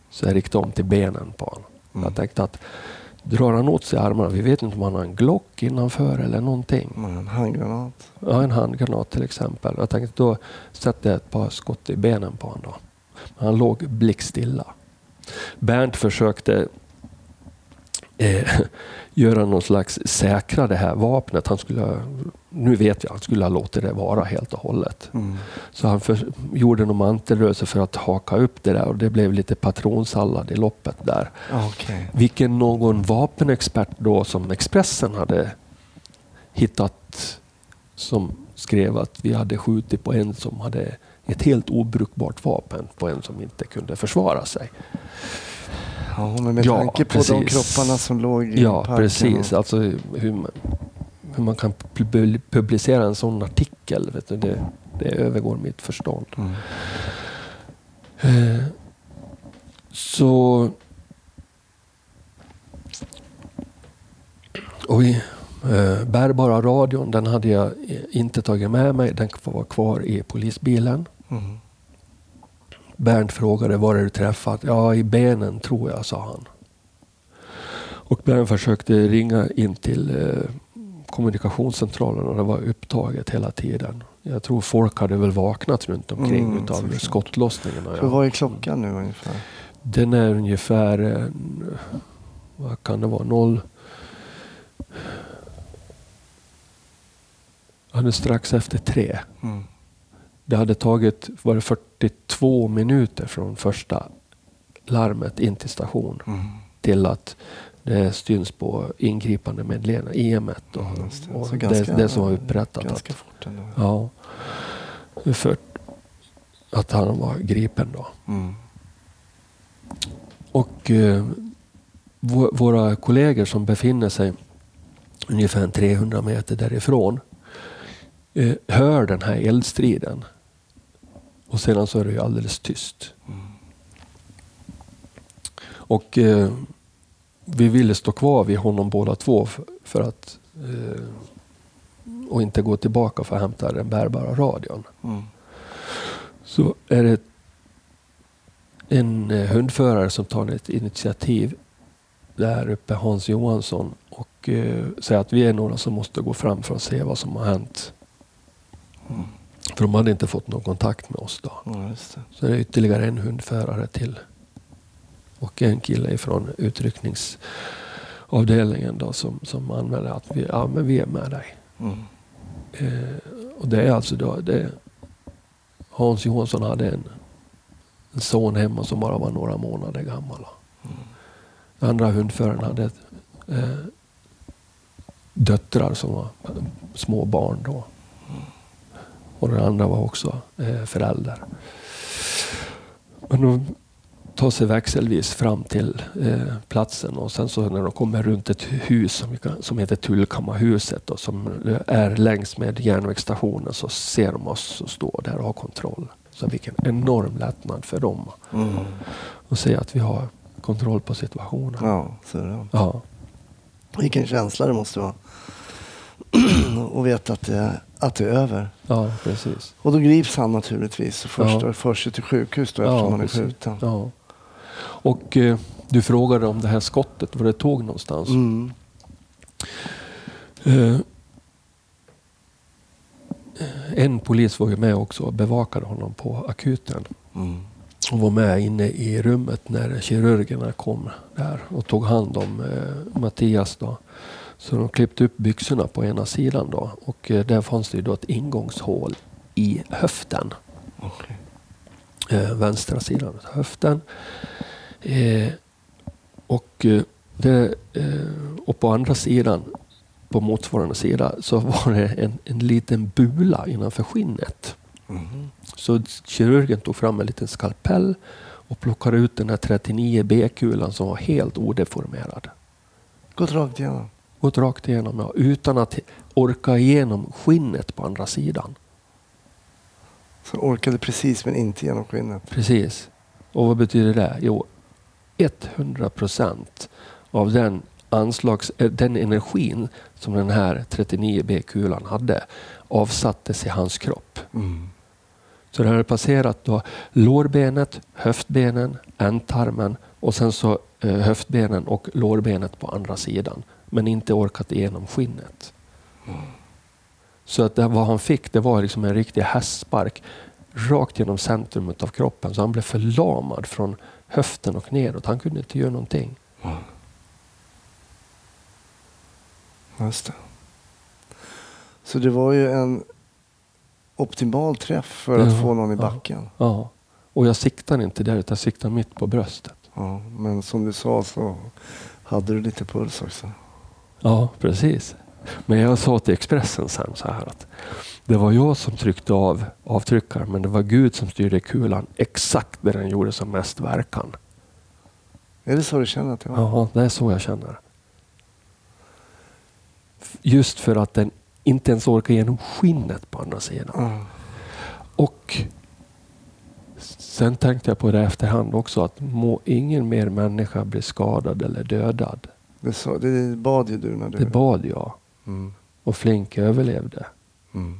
Så jag riktade om till benen på honom. Mm. Jag tänkte att drar han åt sig armarna, vi vet inte om han har en Glock innanför eller någonting. Mm, En handgranat. Ja, en handgranat till exempel. Jag tänkte då sätter jag ett par skott i benen på honom. Då. Men han låg blickstilla. Bernt försökte eh, göra någon slags säkra det här vapnet. Han skulle, nu vet jag, han skulle ha låtit det vara helt och hållet. Mm. Så han för, gjorde någon mantelrörelse för att haka upp det där och det blev lite patronsallad i loppet där. Okej. Vilken någon vapenexpert då som Expressen hade hittat som skrev att vi hade skjutit på en som hade ett helt obrukbart vapen på en som inte kunde försvara sig. Ja, men med Ja, tanke på de precis. kropparna som låg i Ja, parken. precis. Och, Alltså hur man, hur man kan pub- publicera en sån artikel, vet du, det, det övergår mitt förstånd. mm. Eh, Så... Oj. Eh, bärbara radion, den hade jag inte tagit med mig. Den var kvar i polisbilen. Mm. Bernt frågade var är du träffat? Ja, i benen tror jag, sa han. Och Bernt försökte ringa in till eh, kommunikationscentralen och det var upptaget hela tiden. Jag tror folk hade väl vaknat runt omkring Mm, utav såklart. skottlossningen. och För jag- vad är klockan nu ungefär? Den är ungefär, eh, vad kan det vara, noll... Det är strax efter tre. Mm. Det hade tagit var det 42 minuter från första larmet in till station Mm. till att det syns på ingripande meddelande, IM1. Och, just det. och Så det, ganska- det som var upprättat. Ganska Att, fort ändå. ja, för att han var gripen då. Mm. Och eh, vå- våra kollegor som befinner sig ungefär 300 meter därifrån eh, hör den här eldstriden. Och sedan så är det ju alldeles tyst. Och eh, vi ville stå kvar vid honom båda två f- för att eh, och inte gå tillbaka för att hämta den bärbara radion. Mm. Så är det en eh, hundförare som tar ett initiativ där uppe, Hans Johansson, och eh, säger att vi är några som måste gå fram för att se vad som har hänt. Mm. För de hade inte fått någon kontakt med oss då. Ja, det. Så det är ytterligare en hundförare till. Och en kille från utryckningsavdelningen då som, som anmäler att vi, ja, men vi är med dig. Mm. Eh, och det är alltså då, det, Hans Johansson hade en, en son hemma som bara var några månader gammal. Den andra hundföraren hade eh, döttrar som var små barn då. Och den andra var också eh, förälder. Men de tar sig växelvis fram till eh, platsen och sen så när de kommer runt ett hus som, som heter Tullkammarhuset och som är längs med järnvägsstationen så ser de oss och står där och har kontroll. Så vilken enorm lättnad för dem Mm. att se att vi har kontroll på situationen. Ja, så det. Ja. Vilken känsla det måste vara. och veta att det, att det är över. ja, precis. Och då grips han naturligtvis och först Ja. förs till sjukhus då Ja, eftersom han är precis. skjuten. Ja. Och eh, du frågade om det här skottet, var det tåg någonstans? Mm. Eh, en polis var ju med också och bevakade honom på akuten. Mm. Och var med inne i rummet när kirurgerna kom där och tog hand om eh, Mattias. Då. Så de klippte upp byxorna på ena sidan då och eh, där fanns det ju då ett ingångshål i höften. Okej. eh, vänstra sidan av höften. Eh, och, det, eh, och på andra sidan, på motsvarande sida, så var det en, en liten bula innanför skinnet. Mhm. Så kirurgen tog fram en liten skalpell och plockade ut den här 39B-kulan som var helt odeformerad. Gått rakt igenom. Gått rakt igenom, ja, utan att orka igenom skinnet på andra sidan. Så orkade precis men inte genom skinnet. Precis. Och vad betyder det? Jo, 100 procent av den anslags, eh, den energin som den här 39B-kulan hade avsattes i hans kropp. Mm. Så det hade passerat då lårbenet, höftbenen, ändtarmen och sen så eh, höftbenen och lårbenet på andra sidan. Men inte orkat igenom skinnet. Så att det, vad han fick det var liksom en riktig hästspark rakt genom centrumet av kroppen. Så han blev förlamad från höften och neråt. Han kunde inte göra någonting. Just det. Så det var ju en optimal träff för att Ja, få någon i ja. backen. Ja. Och jag siktade inte där utan jag siktade mitt på bröstet. Ja, men som du sa så hade du lite puls också. Ja, precis. Men jag sa till Expressen sen så här att det var jag som tryckte av avtryckaren men det var Gud som styrde kulan exakt där den gjorde som mest verkan. Är det så du känner att det var? Ja, det är så jag känner. Just för att den inte ens orkar igenom skinnet på andra sidan. Ja. Och sen tänkte jag på det efterhand också att må ingen mer människa bli skadad eller dödad. Det, sa, det bad ju du när du... Det bad jag Mm. och Flink överlevde. Mm.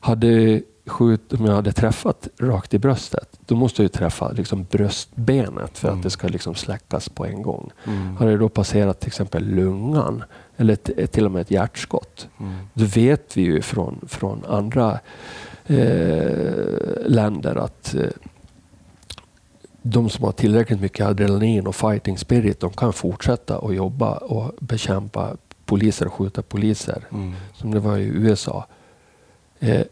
Hade skjut, om jag hade träffat rakt i bröstet, då måste jag ju träffa liksom bröstbenet för Mm. att det ska liksom släckas på en gång. Mm. Hade det då passerat till exempel lungan eller t- till och med ett hjärtskott, Mm. då vet vi ju från, från andra eh, länder att eh, de som har tillräckligt mycket adrenalin och fighting spirit, de kan fortsätta att jobba och bekämpa poliser och skjuta poliser Mm. som det var i USA. Eh,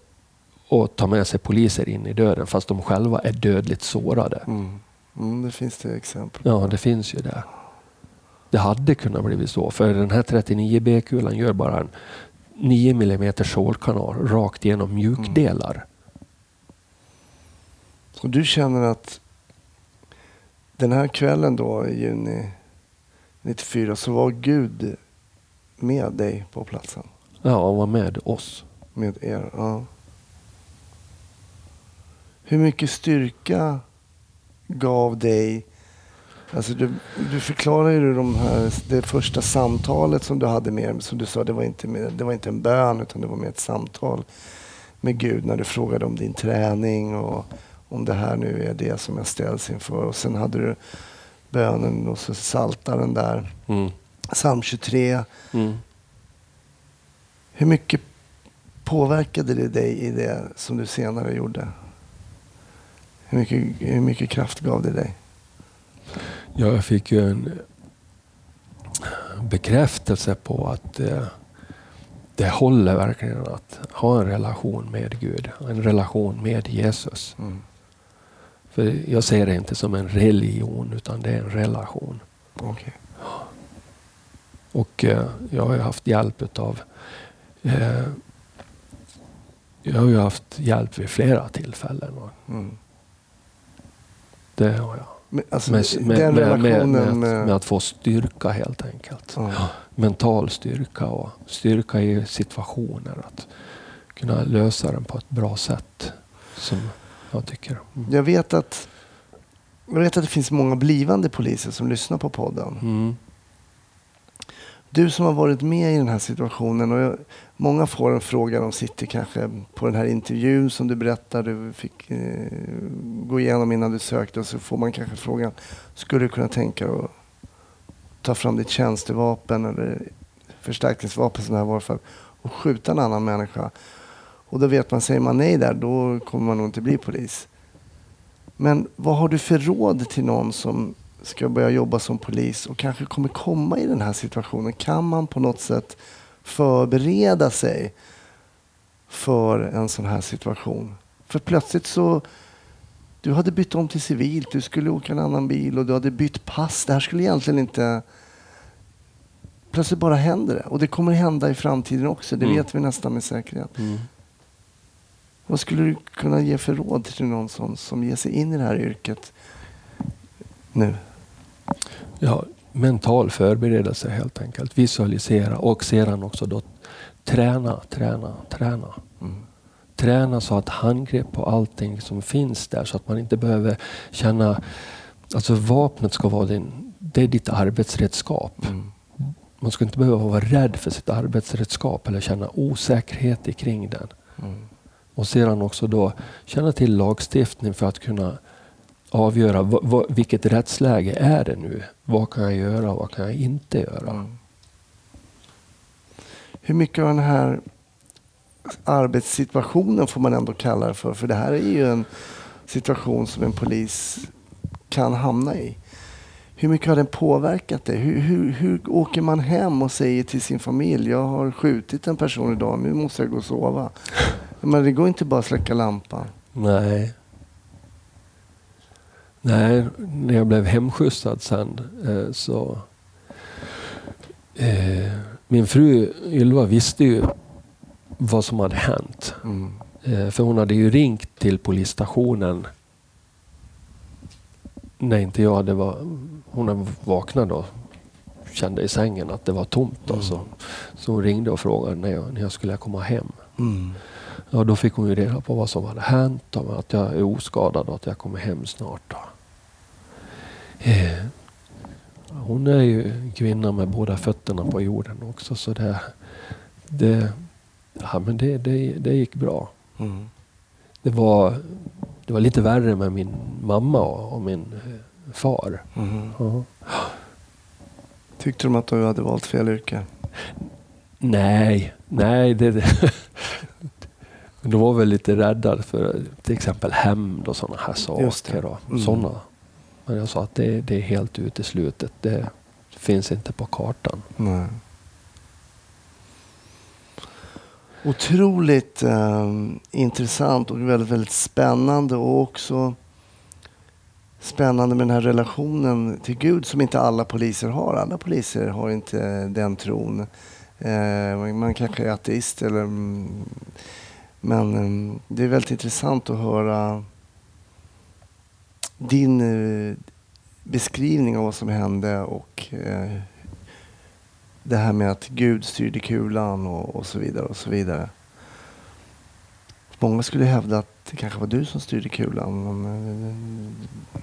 och ta med sig poliser in i döden fast de själva är dödligt sårade. Mm. Mm, det finns det exempel. Ja, det finns ju det. Det hade kunnat bli så. För den här 39B-kulan gör bara en 9 mm stålkanal rakt igenom mjukdelar. Och du känner att den här kvällen då i juni 94 så var Gud med dig på platsen. Ja, han var med oss. Med er, ja. Hur mycket styrka gav dig Alltså du, du förklarar ju de här, det första samtalet som du hade med som du sa, det var, inte med, det var inte en bön utan det var mer ett samtal med Gud när du frågade om din träning och om det här nu är det som jag ställs inför. Och sen hade du bönen och så saltaren där. Mm. Psalm 23. Mm. Hur mycket påverkade det dig i det som du senare gjorde? Hur mycket, hur mycket kraft gav det dig? Ja, jag fick ju en bekräftelse på att eh, det håller verkligen att ha en relation med Gud, en relation med Jesus. Mm. För jag ser det inte som en religion utan det är en relation. Okay. Och eh, jag har ju haft hjälp av eh, jag har ju haft hjälp vid flera tillfällen. Mm. Det har jag. Men, alltså, Med, den med, relationen med, med... med, med att få styrka helt enkelt. Ja. Mental styrka och styrka i situationer. Att kunna lösa den på ett bra sätt. Som jag tycker. Mm. Jag vet att jag vet att det finns många blivande poliser som lyssnar på podden. Mm. Du som har varit med i den här situationen. Och jag, många får en fråga, de sitter kanske på den här intervjun som du berättade, du fick eh, gå igenom innan du sökte. Och så får man kanske frågan, skulle du kunna tänka dig att ta fram ditt tjänstevapen eller förstärkningsvapen som det här var för och skjuta en annan människa? Och då vet man, säger man nej där, då kommer man nog inte bli polis. Men vad har du för råd till någon som ska börja jobba som polis och kanske kommer komma i den här situationen? Kan man på något sätt förbereda sig för en sån här situation? För plötsligt så, du hade bytt om till civilt, du skulle åka en annan bil och du hade bytt pass. Det här skulle egentligen inte... Plötsligt bara händer det. Och det kommer hända i framtiden också, det Mm. vet vi nästan med säkerhet. Mm. Vad skulle du kunna ge för råd till någon som, som ger sig in i det här yrket nu? Ja, mental förberedelse helt enkelt. Visualisera och sedan också då träna, träna, träna. Mm. Träna så att handgrepp på allting som finns där så att man inte behöver känna... Alltså vapnet ska vara din, det är ditt arbetsredskap. Mm. Man ska inte behöva vara rädd för sitt arbetsredskap eller känna osäkerhet kring den. Mm. Och sedan också då känna till lagstiftning för att kunna avgöra vad, vad, vilket rättsläge är det nu? Vad kan jag göra och vad kan jag inte göra? Mm. Hur mycket av den här arbetssituationen får man ändå kalla det för? För det här är ju en situation som en polis kan hamna i. Hur mycket har den påverkat dig? Hur, hur, hur åker man hem och säger till sin familj, jag har skjutit en person idag, nu måste jag gå och sova. Men det går inte bara att släcka lampan. Nej. Nej, när jag blev hemskjutsad sen eh, så... Eh, min fru Ylva visste ju vad som hade hänt. Mm. Eh, för hon hade ju ringt till polisstationen när inte jag hade var, Hon hade vaknat då kände i sängen att det var tomt. Då, Mm. så, så hon ringde och frågade när jag, när jag skulle komma hem. Mm. Ja, då fick hon ju reda på vad som hade hänt och att jag är oskadad och att jag kommer hem snart. Eh, hon är ju en kvinna med båda fötterna på jorden också så det, det, ja, men det, det, det gick bra. Mm. Det var, det var lite värre med min mamma och, och min eh, far. Mm. Ja. Tyckte de att du hade valt fel yrke? Nej, nej. Det, det. De var väl lite rädda för till exempel hämnd och sådana här saker. Och Mm. såna. Men jag sa att det, det är helt uteslutet. Det finns inte på kartan. Nej. Otroligt eh, intressant och väldigt, väldigt spännande och också spännande med den här relationen till Gud som inte alla poliser har. Alla poliser har inte den tron. Eh, man kanske är ateist eller mm, men ehm, det är väldigt intressant att höra din eh, beskrivning av vad som hände och eh, det här med att Gud styrde kulan och, och så vidare och så vidare. Många skulle hävda att det kanske var du som styrde kulan. Men eh,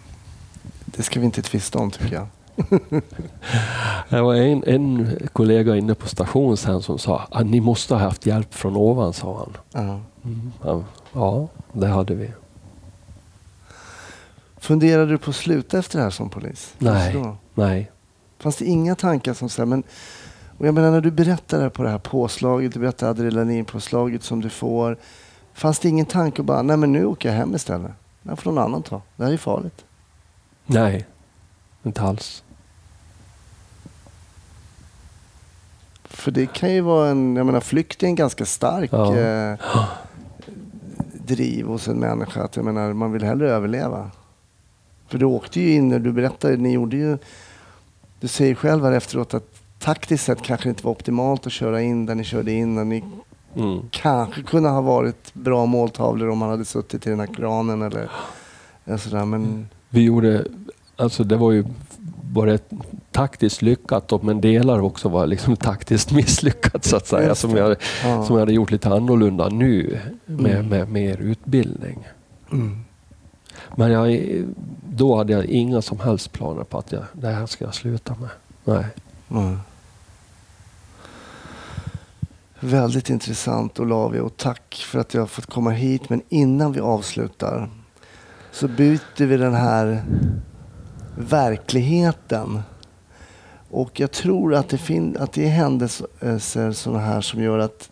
det ska vi inte tvista om tycker jag. Det var en, en kollega inne på station sen som sa att ni måste ha haft hjälp från ovan, sa han. Ja. Mm. Ja, Ja, det hade vi. Funderade du på att sluta efter det här som polis? Nej. Nej. Fanns det inga tankar som så här, men och jag menar när du berättar på det här påslaget, du berättar adrenalinpåslaget som du får. Fanns det ingen tanke att bara, nej men nu åker jag hem istället. Det här får någon annan ta. Det här är farligt. Nej, inte alls. För det kan ju vara en, jag menar flykt är en ganska stark Ja. eh, driv hos en människa. Att jag menar, man vill hellre överleva. För du åkte ju in, du berättade, ni gjorde ju, du säger själv här efteråt att taktiskt sett kanske det inte var optimalt att köra in där ni körde in. Där ni Mm. kanske kunde ha varit bra måltavlor om man hade suttit i den här kranen eller eller sådär. Men Vi gjorde, alltså det var ju bara ett taktiskt lyckat men delar också var liksom taktiskt misslyckat så att säga. Som jag, ja. som jag hade gjort lite annorlunda nu med, Mm. med mer utbildning. Mm. Men jag, då hade jag inga som helst planer på att jag, det här ska jag sluta med. Nej. Mm. Väldigt intressant Olavia och tack för att jag har fått komma hit. Men innan vi avslutar så byter vi den här verkligheten. Och jag tror att det, fin- att det är händelser sådana här som gör att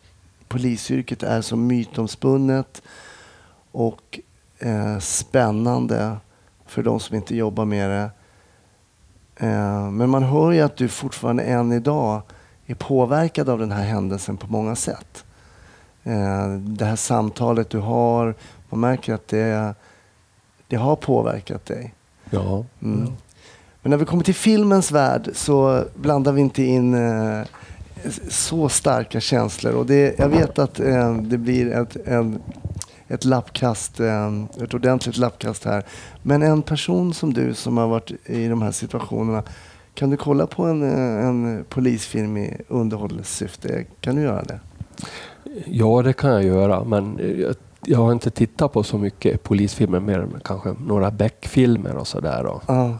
polisyrket är så mytomspunnet och eh, spännande för de som inte jobbar med det. Eh, men man hör ju att du fortfarande än idag är påverkad av den här händelsen på många sätt. Eh, det här samtalet du har, man märker att det, det har påverkat dig. Ja. Mm. Men när vi kommer till filmens värld så blandar vi inte in eh, så starka känslor. Och det, jag vet att eh, det blir ett, en, ett lappkast, eh, ett ordentligt lappkast här. Men en person som du som har varit i de här situationerna, kan du kolla på en, eh, en polisfilm i underhållssyfte? Kan du göra det? ja, det kan jag göra, men jag, jag har inte tittat på så mycket polisfilmer mer än kanske några Beck-filmer och sådär. Ja.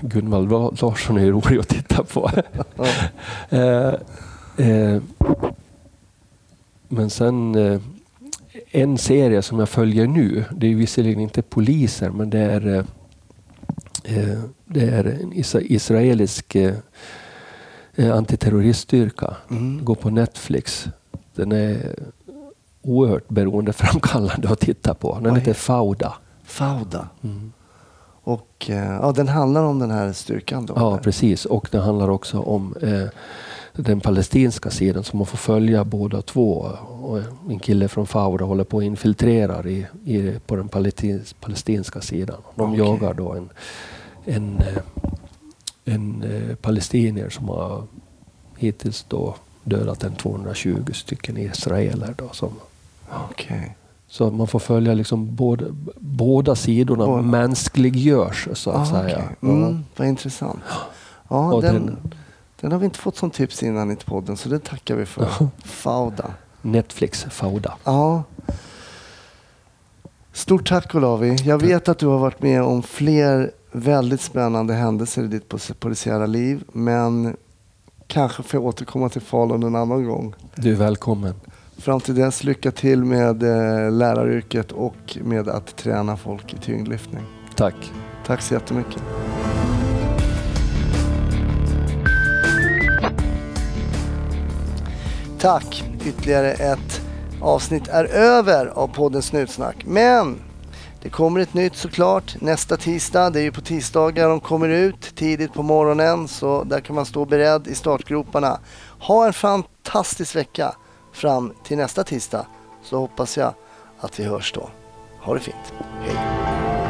Gunvald Larsson är rolig att titta på. Eh, eh, men sen eh, en serie som jag följer nu, det är visserligen inte poliser men det är, eh, det är en is- israelisk antiterroriststyrka. Mm. Går på Netflix. Den är oerhört beroendeframkallande att titta på. Den heter- Fauda. Fauda. Mm. Och eh, ja, den handlar om den här styrkan då? Ja, precis. Och det handlar också om eh, den palestinska sidan som man får följa båda två. Och en kille från Fauda håller på och infiltrerar i, i, på den palestins, palestinska sidan. De Okej. jagar då en, en, eh, en eh, palestinier som har hittills då dödat en 220 stycken israeler. Då, som, Okej. Så man får följa liksom båda, båda sidorna Båda. mänskliggörs så att Ah, säga. okej. Mm, vad intressant. Ja, den, den- den har vi inte fått som tips innan i podden, så det tackar vi för. Fauda. Netflix Fauda. Ja. Stort tack Olavi. Jag vet att du har varit med om fler väldigt spännande händelser i ditt pol- polisiära liv, men kanske får jag återkomma till Falun en annan gång. Du är välkommen. Fram till dess, lycka till med eh, läraryrket och med att träna folk i tyngdlyftning. Tack. Tack så jättemycket. Tack! Ytterligare ett avsnitt är över av podden Snutsnack. Men det kommer ett nytt såklart nästa tisdag. Det är ju på tisdagar de kommer ut tidigt på morgonen så där kan man stå beredd i startgroparna. Ha en fantastisk vecka fram till nästa tisdag så hoppas jag att vi hörs då. Ha det fint. Hej!